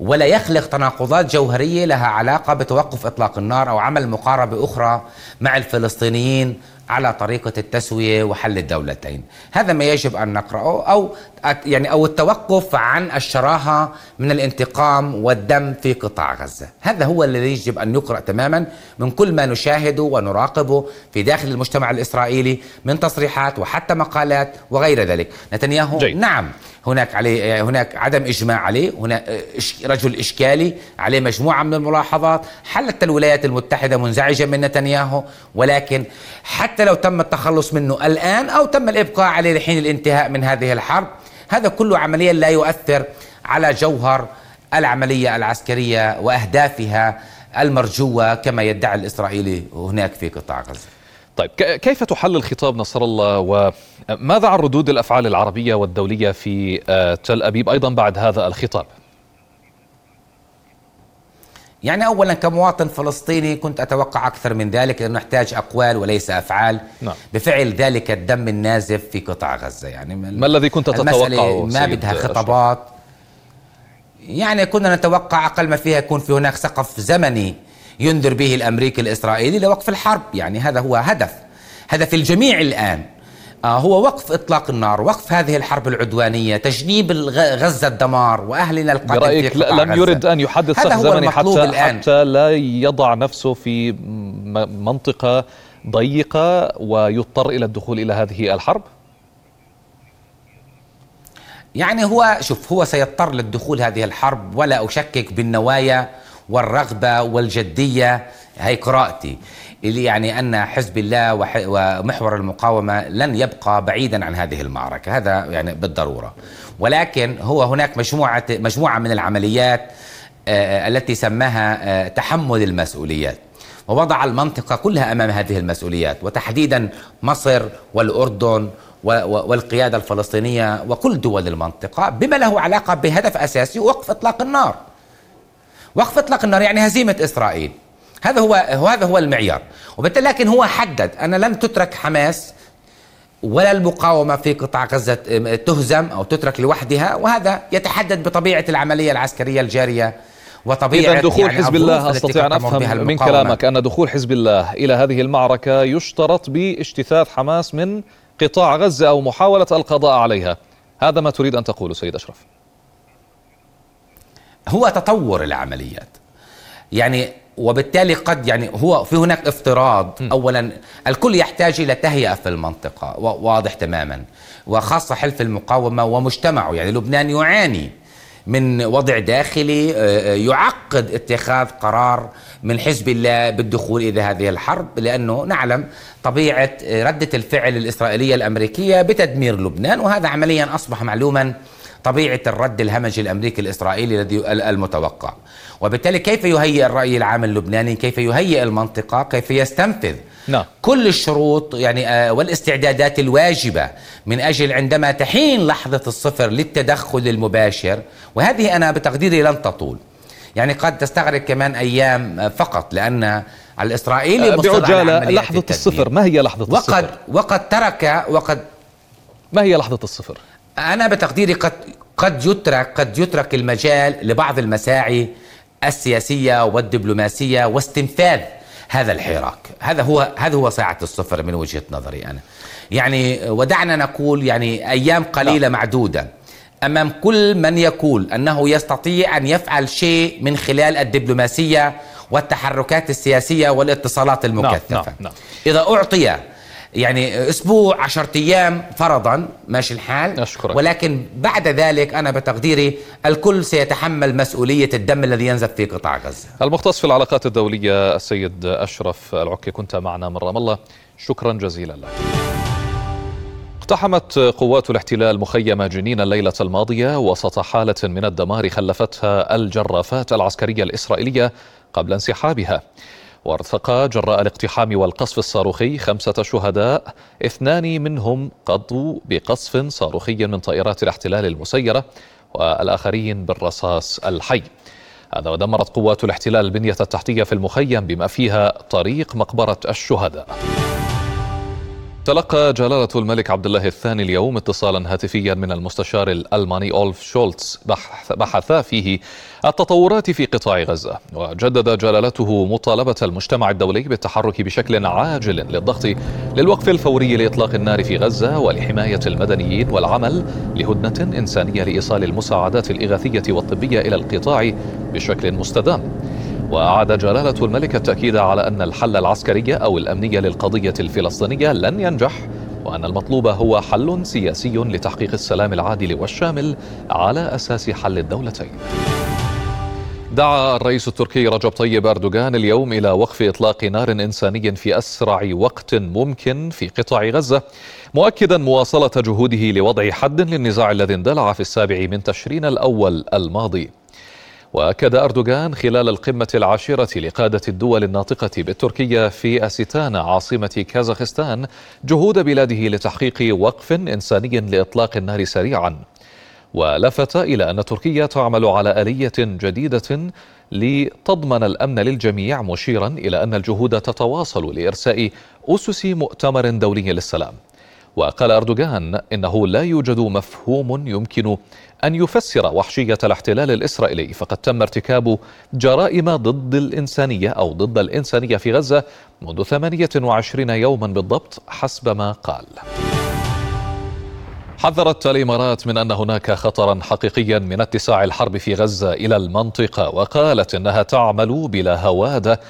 ولا يخلق تناقضات جوهرية لها علاقة بتوقف إطلاق النار أو عمل مقاربة أخرى مع الفلسطينيين على طريقة التسوية وحل الدولتين. هذا ما يجب أن نقرأه أو يعني أو التوقف عن الشراهة من الانتقام والدم في قطاع غزة. هذا هو الذي يجب أن يقرأ تماما من كل ما نشاهده ونراقبه في داخل المجتمع الإسرائيلي من تصريحات وحتى مقالات وغير ذلك. نتنياهو جي. نعم هناك عليه هناك عدم إجماع عليه هناك رجل إشكالي عليه مجموعة من الملاحظات حتى الولايات المتحدة منزعجة من نتنياهو ولكن حتى لو تم التخلص منه الآن أو تم الإبقاء عليه لحين الانتهاء من هذه الحرب. هذا كله عمليا لا يؤثر على جوهر العملية العسكرية وأهدافها المرجوة كما يدعي الإسرائيلي هناك في قطاع غزة. طيب كيف تحلل خطاب نصر الله؟ وماذا عن ردود الأفعال العربية والدولية في آه، تل أبيب؟ أيضا بعد هذا الخطاب؟ يعني اولا كمواطن فلسطيني كنت أتوقع أكثر من ذلك لأنه نحتاج أقوال وليس أفعال. نعم. بفعل ذلك الدم النازف في قطاع غزة. يعني ما الذي كنت تتوقعه ما بدها خطابات. يعني كنا نتوقع أقل ما فيها يكون في هناك سقف زمني ينذر به الأمريكي الإسرائيلي لوقف الحرب. يعني هذا هو هدف. هدف الجميع الآن. هو وقف إطلاق النار وقف هذه الحرب العدوانية تجنيب غزة الدمار وأهلنا القادم برأيك لم يرد أن يحدد سقف زمني حتى الآن. حتى لا يضع نفسه في منطقة ضيقة ويضطر إلى الدخول إلى هذه الحرب يعني هو شوف هو سيضطر للدخول هذه الحرب ولا أشكك بالنوايا والرغبة والجدية هي قراءتي. اللي يعني أن حزب الله ومحور المقاومة لن يبقى بعيدا عن هذه المعركة. هذا يعني بالضرورة. ولكن هو هناك مجموعه مجموعة من العمليات آه، التي سماها آه، تحمل المسؤوليات. ووضع المنطقة كلها أمام هذه المسؤوليات وتحديدا مصر والأردن والقيادة الفلسطينية وكل دول المنطقة بما له علاقة بهدف أساسي وقف إطلاق النار. وقف اطلاق النار يعني هزيمة إسرائيل. هذا هو هذا هو المعيار. وبالتالي لكن هو حدد أن لن تترك حماس ولا المقاومة في قطاع غزة تهزم أو تترك لوحدها. وهذا يتحدد بطبيعة العملية العسكرية الجارية وطبيعة إذا دخول يعني حزب الله أستطيع أن أفهم من كلامك أن دخول حزب الله إلى هذه المعركة يشترط باجتثاث حماس من قطاع غزة أو محاولة القضاء عليها. هذا ما تريد أن تقوله سيد أشرف. هو تطور العمليات. يعني وبالتالي قد يعني هو في هناك افتراض. اولا الكل يحتاج إلى تهيئة في المنطقة واضح تماما. وخاصة حلف المقاومة ومجتمعه. يعني لبنان يعاني من وضع داخلي آه، آه، يعقد اتخاذ قرار من حزب الله بالدخول إلى هذه الحرب لأنه نعلم طبيعة ردة الفعل الإسرائيلية الأمريكية بتدمير لبنان. وهذا عمليا أصبح معلوما طبيعة الرد الهمجي الأمريكي الإسرائيلي الذي المتوقع. وبالتالي كيف يهيئ الرأي العام اللبناني؟ كيف يهيئ المنطقة؟ كيف يستنفذ؟ نعم. كل الشروط يعني آه والاستعدادات الواجبة من أجل عندما تحين لحظة الصفر للتدخل المباشر. وهذه أنا بتقديري لن تطول. يعني قد تستغرق كمان أيام فقط لأن الإسرائيلي آه، بعجالة لحظة الصفر. ما هي لحظة وقد الصفر؟ وقد ترك وقد ما هي لحظة الصفر؟ أنا بتقديري قد قد يترك قد يترك المجال لبعض المساعي السياسية والدبلوماسية واستنفاذ هذا الحراك هذا هو هذا هو ساعة الصفر من وجهة نظري أنا يعني ودعنا نقول يعني أيام قليلة لا. نعم. معدودة أمام كل من يقول أنه يستطيع أن يفعل شيء من خلال الدبلوماسية والتحركات السياسية والإتصالات نعم، المكثفة نعم. نعم. إذا أعطي يعني أسبوع عشرة أيام فرضا ماشي الحال أشكرك. ولكن بعد ذلك أنا بتقديري الكل سيتحمل مسؤولية الدم الذي ينزف في قطاع غزة. المختص في العلاقات الدولية السيد أشرف العكي كنت معنا من رام الله شكرا جزيلا لك. اقتحمت قوات الاحتلال مخيم جنين الليلة الماضية وسط حالة من الدمار خلفتها الجرافات العسكرية الإسرائيلية قبل انسحابها وارتقى جراء الاقتحام والقصف الصاروخي خمسة شهداء اثنان منهم قضوا بقصف صاروخي من طائرات الاحتلال المسيرة والآخرين بالرصاص الحي. هذا ودمرت قوات الاحتلال البنية التحتية في المخيم بما فيها طريق مقبرة الشهداء. تلقى جلالة الملك عبد الله الثاني اليوم اتصالا هاتفيا من المستشار الألماني أولف شولتز بحث فيه التطورات في قطاع غزة. وجدد جلالته مطالبة المجتمع الدولي بالتحرك بشكل عاجل للضغط للوقف الفوري لإطلاق النار في غزة ولحماية المدنيين والعمل لهدنة إنسانية لإيصال المساعدات الإغاثية والطبية إلى القطاع بشكل مستدام. وأعاد جلالة الملك التأكيد على أن الحل العسكري أو الأمني للقضية الفلسطينية لن ينجح وأن المطلوب هو حل سياسي لتحقيق السلام العادل والشامل على أساس حل الدولتين. دعا الرئيس التركي رجب طيب أردوغان اليوم إلى وقف إطلاق نار إنساني في أسرع وقت ممكن في قطاع غزة مؤكدا مواصلة جهوده لوضع حد للنزاع الذي اندلع في السابع من تشرين الأول الماضي. وأكد أردوغان خلال القمة العاشرة لقادة الدول الناطقة بالتركية في استانا عاصمة كازاخستان جهود بلاده لتحقيق وقف إنساني لإطلاق النار سريعا. ولفت إلى أن تركيا تعمل على آلية جديدة لتضمن الأمن للجميع مشيرا إلى أن الجهود تتواصل لإرساء أسس مؤتمر دولي للسلام. وقال أردوغان إنه لا يوجد مفهوم يمكن أن يفسر وحشية الاحتلال الإسرائيلي فقد تم ارتكاب جرائم ضد الإنسانية أو ضد الإنسانية في غزة منذ 28 يوما بالضبط حسب ما قال. حذرت الإمارات من أن هناك خطرا حقيقيا من اتساع الحرب في غزة إلى المنطقة وقالت إنها تعمل بلا هوادة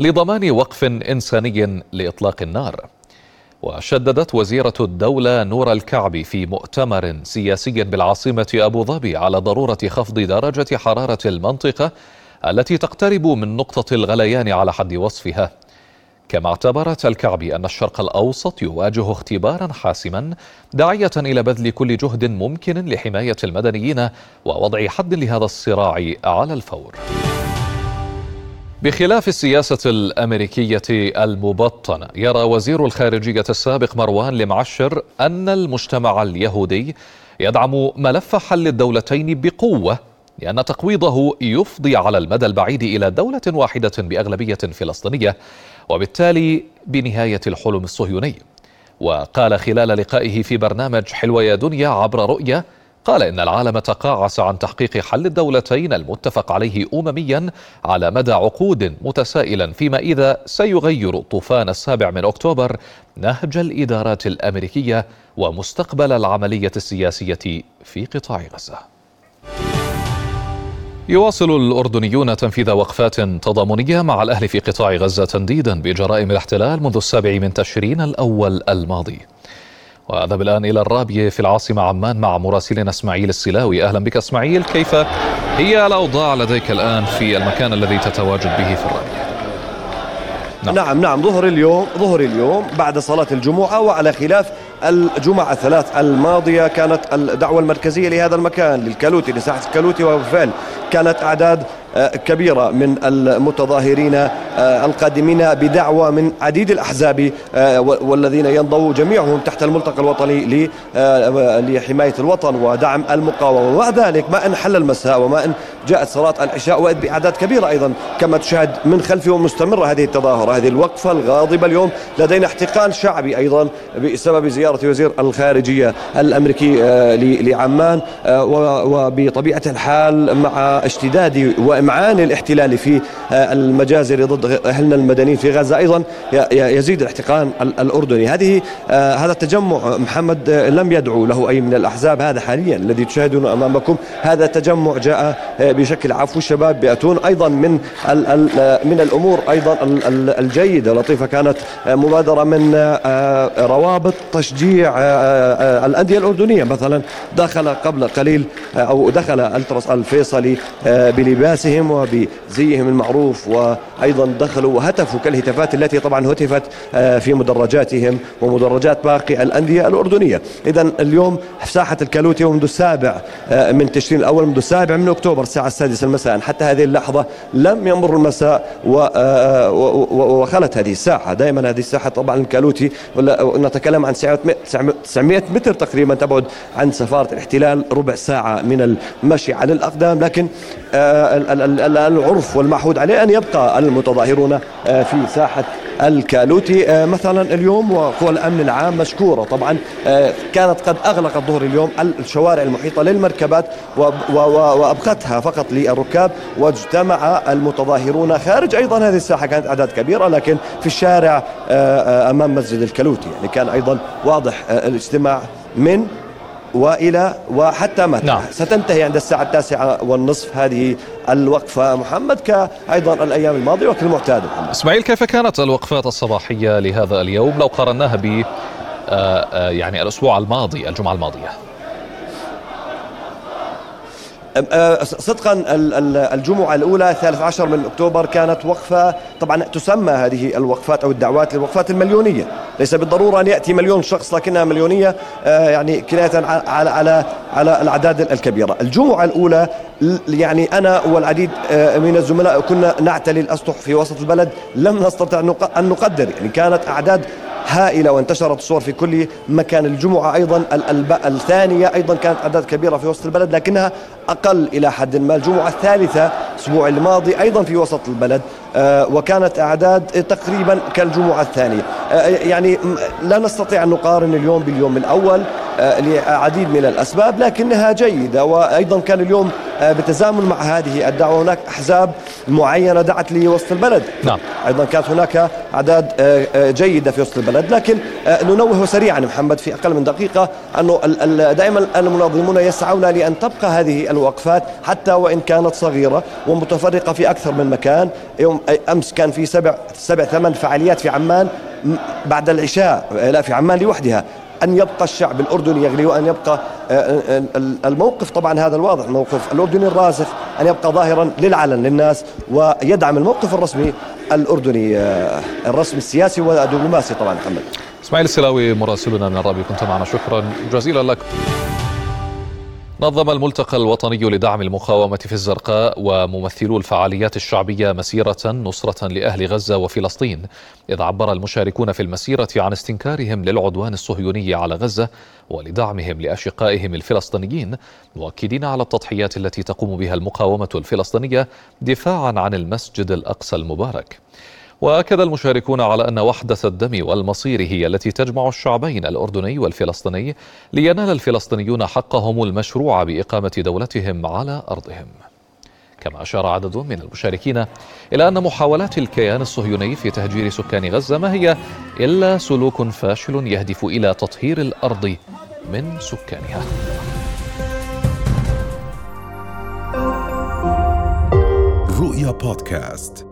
لضمان وقف إنساني لإطلاق النار. وشددت وزيرة الدولة نور الكعبي في مؤتمر سياسي بالعاصمة أبو ظبي على ضرورة خفض درجة حرارة المنطقة التي تقترب من نقطة الغليان على حد وصفها. كما اعتبرت الكعبي أن الشرق الأوسط يواجه اختبارا حاسما داعية إلى بذل كل جهد ممكن لحماية المدنيين ووضع حد لهذا الصراع على الفور. بخلاف السياسة الأمريكية المبطنة يرى وزير الخارجية السابق مروان لمعشر أن المجتمع اليهودي يدعم ملف حل الدولتين بقوة لأن تقويضه يفضي على المدى البعيد إلى دولة واحدة بأغلبية فلسطينية وبالتالي بنهاية الحلم الصهيوني. وقال خلال لقائه في برنامج حلوة يا دنيا عبر رؤية قال إن العالم تقاعس عن تحقيق حل الدولتين المتفق عليه أمميا على مدى عقود متسائلا فيما إذا سيغير طوفان السابع من أكتوبر نهج الإدارات الأمريكية ومستقبل العملية السياسية في قطاع غزة. يواصل الأردنيون تنفيذ وقفات تضامنية مع الأهل في قطاع غزة تنديدا بجرائم الاحتلال منذ السابع من تشرين الأول الماضي. وأذهب الآن إلى الرابية في العاصمة عمان مع مراسلنا إسماعيل السلاوي. أهلا بك إسماعيل كيف هي الأوضاع لديك الآن في المكان الذي تتواجد به في الرابية نعم. نعم, نعم ظهر اليوم ظهر اليوم بعد صلاة الجمعة وعلى خلاف الجمعة الثلاث الماضية كانت الدعوة المركزية لهذا المكان للكالوتي لساحة الكالوتي وبالفعل كانت أعداد آه، كبيرة من المتظاهرين آه، القادمين بدعوة من عديد الأحزاب آه، والذين ينضووا جميعهم تحت الملتقى الوطني لحماية الوطن ودعم المقاومة. ومع ذلك ما أن حل المساء وما أن جاءت صلاة العشاء وإذ بأعداد كبيرة أيضا كما تشاهد من خلفه مستمرة هذه التظاهرة. هذه الوقفة الغاضبة اليوم لدينا احتقان شعبي أيضا بسبب زيارة وزير الخارجية الأمريكي لعمان وبطبيعة الحال مع اشتداد وإمعان الاحتلال في آه، المجازر ضد أهلنا المدنيين في غزة. أيضا يزيد الاحتقان الأردني. هذه آه، هذا التجمع محمد آه، لم يدعو له أي من الأحزاب هذا حاليا الذي تشاهدون أمامكم. هذا التجمع جاء بشكل عفو. الشباب بيأتون أيضا من من الأمور أيضا الجيدة. لطيفة كانت مبادرة من روابط تشجيع الأندية الأردنية. مثلا دخل قبل قليل أو دخل الفيصلي بلباسهم وبزيهم المعروف وأيضا دخلوا وهتفوا كالهتافات التي طبعا هتفت آه، في مدرجاتهم ومدرجات باقي الأندية الأردنية. إذا اليوم ساحة الكالوتي ومنذ السابع آه، من تشرين الأول منذ السابع من أكتوبر الساعة السادسة مساء حتى هذه اللحظة لم يمر المساء آه، وخلت هذه الساحة. دائما هذه الساحة طبعا الكالوتي نتكلم عن 900 متر تقريبا تبعد عن سفارة الاحتلال ربع ساعة من المشي على الأقدام. لكن العرف والمعهود عليه أن يبقى المتظاهرون آه، في ساحة الكالوتي. آه، مثلا اليوم وقوى الأمن العام مشكورة طبعا. آه، كانت قد أغلقت ظهر اليوم الشوارع المحيطة للمركبات وأبقتها فقط للركاب. واجتمع المتظاهرون خارج أيضا. هذه الساحة كانت أعداد كبيرة لكن في الشارع أمام مسجد الكالوتي. يعني كان أيضا واضح الاجتماع من وإلى وحتى متى؟ نعم. ستنتهي عند الساعة التاسعة والنصف. هذه الوقفة. محمد كايضا الأيام الماضية وكالمعتاد محمد. إسماعيل كيف كانت الوقفات الصباحية لهذا اليوم؟ لو قارناها ب آه، آه، يعني الأسبوع الماضي الجمعة الماضية. صدقا الجمعة الأولى 13 من أكتوبر كانت وقفة طبعا تسمى هذه الوقفات أو الدعوات الوقفات المليونية. ليس بالضرورة أن يأتي مليون شخص لكنها مليونية يعني كناية على على على الأعداد الكبيرة. الجمعة الأولى يعني أنا والعديد من الزملاء كنا نعتلي الأسطح في وسط البلد. لم نستطع أن نقدر يعني كانت أعداد هائلة وانتشرت الصور في كل مكان. الجمعة أيضا الثانية أيضا كانت أعداد كبيرة في وسط البلد لكنها أقل إلى حد ما. الجمعة الثالثة الأسبوع الماضي أيضا في وسط البلد آه، وكانت أعداد تقريبا كالجمعة الثانية. آه، يعني لا نستطيع أن نقارن اليوم باليوم الأول آه، لعديد من الأسباب لكنها جيدة. وأيضا كان اليوم بتزامن مع هذه الدعوة. هناك أحزاب معينة دعت لوسط البلد. نعم. أيضا كانت هناك أعداد جيدة في وسط البلد. لكن ننوه سريعا محمد في أقل من دقيقة أنه دائما المنظمون يسعون لأن تبقى هذه الوقفات حتى وإن كانت صغيرة ومتفرقة في أكثر من مكان. يوم أمس كان في سبع سبع ثمان فعاليات في عمان بعد العشاء لا في عمان لوحدها. أن يبقى الشعب الأردني يغلي وأن يبقى آه، آه، الموقف طبعا هذا الواضح موقف الأردني الراسخ أن يبقى ظاهرا للعلن للناس ويدعم الموقف الرسمي الأردني آه، الرسمي السياسي والدبلوماسي طبعا محمد. إسماعيل السلاوي مراسلنا من الرابي كنت معنا شكرا جزيلا لك. نظم الملتقى الوطني لدعم المقاومة في الزرقاء وممثلو الفعاليات الشعبية مسيرة نصرة لأهل غزة وفلسطين. إذ عبر المشاركون في المسيرة عن استنكارهم للعدوان الصهيوني على غزة ولدعمهم لأشقائهم الفلسطينيين مؤكدين على التضحيات التي تقوم بها المقاومة الفلسطينية دفاعا عن المسجد الأقصى المبارك. وأكد المشاركون على أن وحدة الدم والمصير هي التي تجمع الشعبين الأردني والفلسطيني لينال الفلسطينيون حقهم المشروع بإقامة دولتهم على أرضهم. كما أشار عدد من المشاركين إلى أن محاولات الكيان الصهيوني في تهجير سكان غزة ما هي إلا سلوك فاشل يهدف إلى تطهير الأرض من سكانها. رؤيا بودكاست.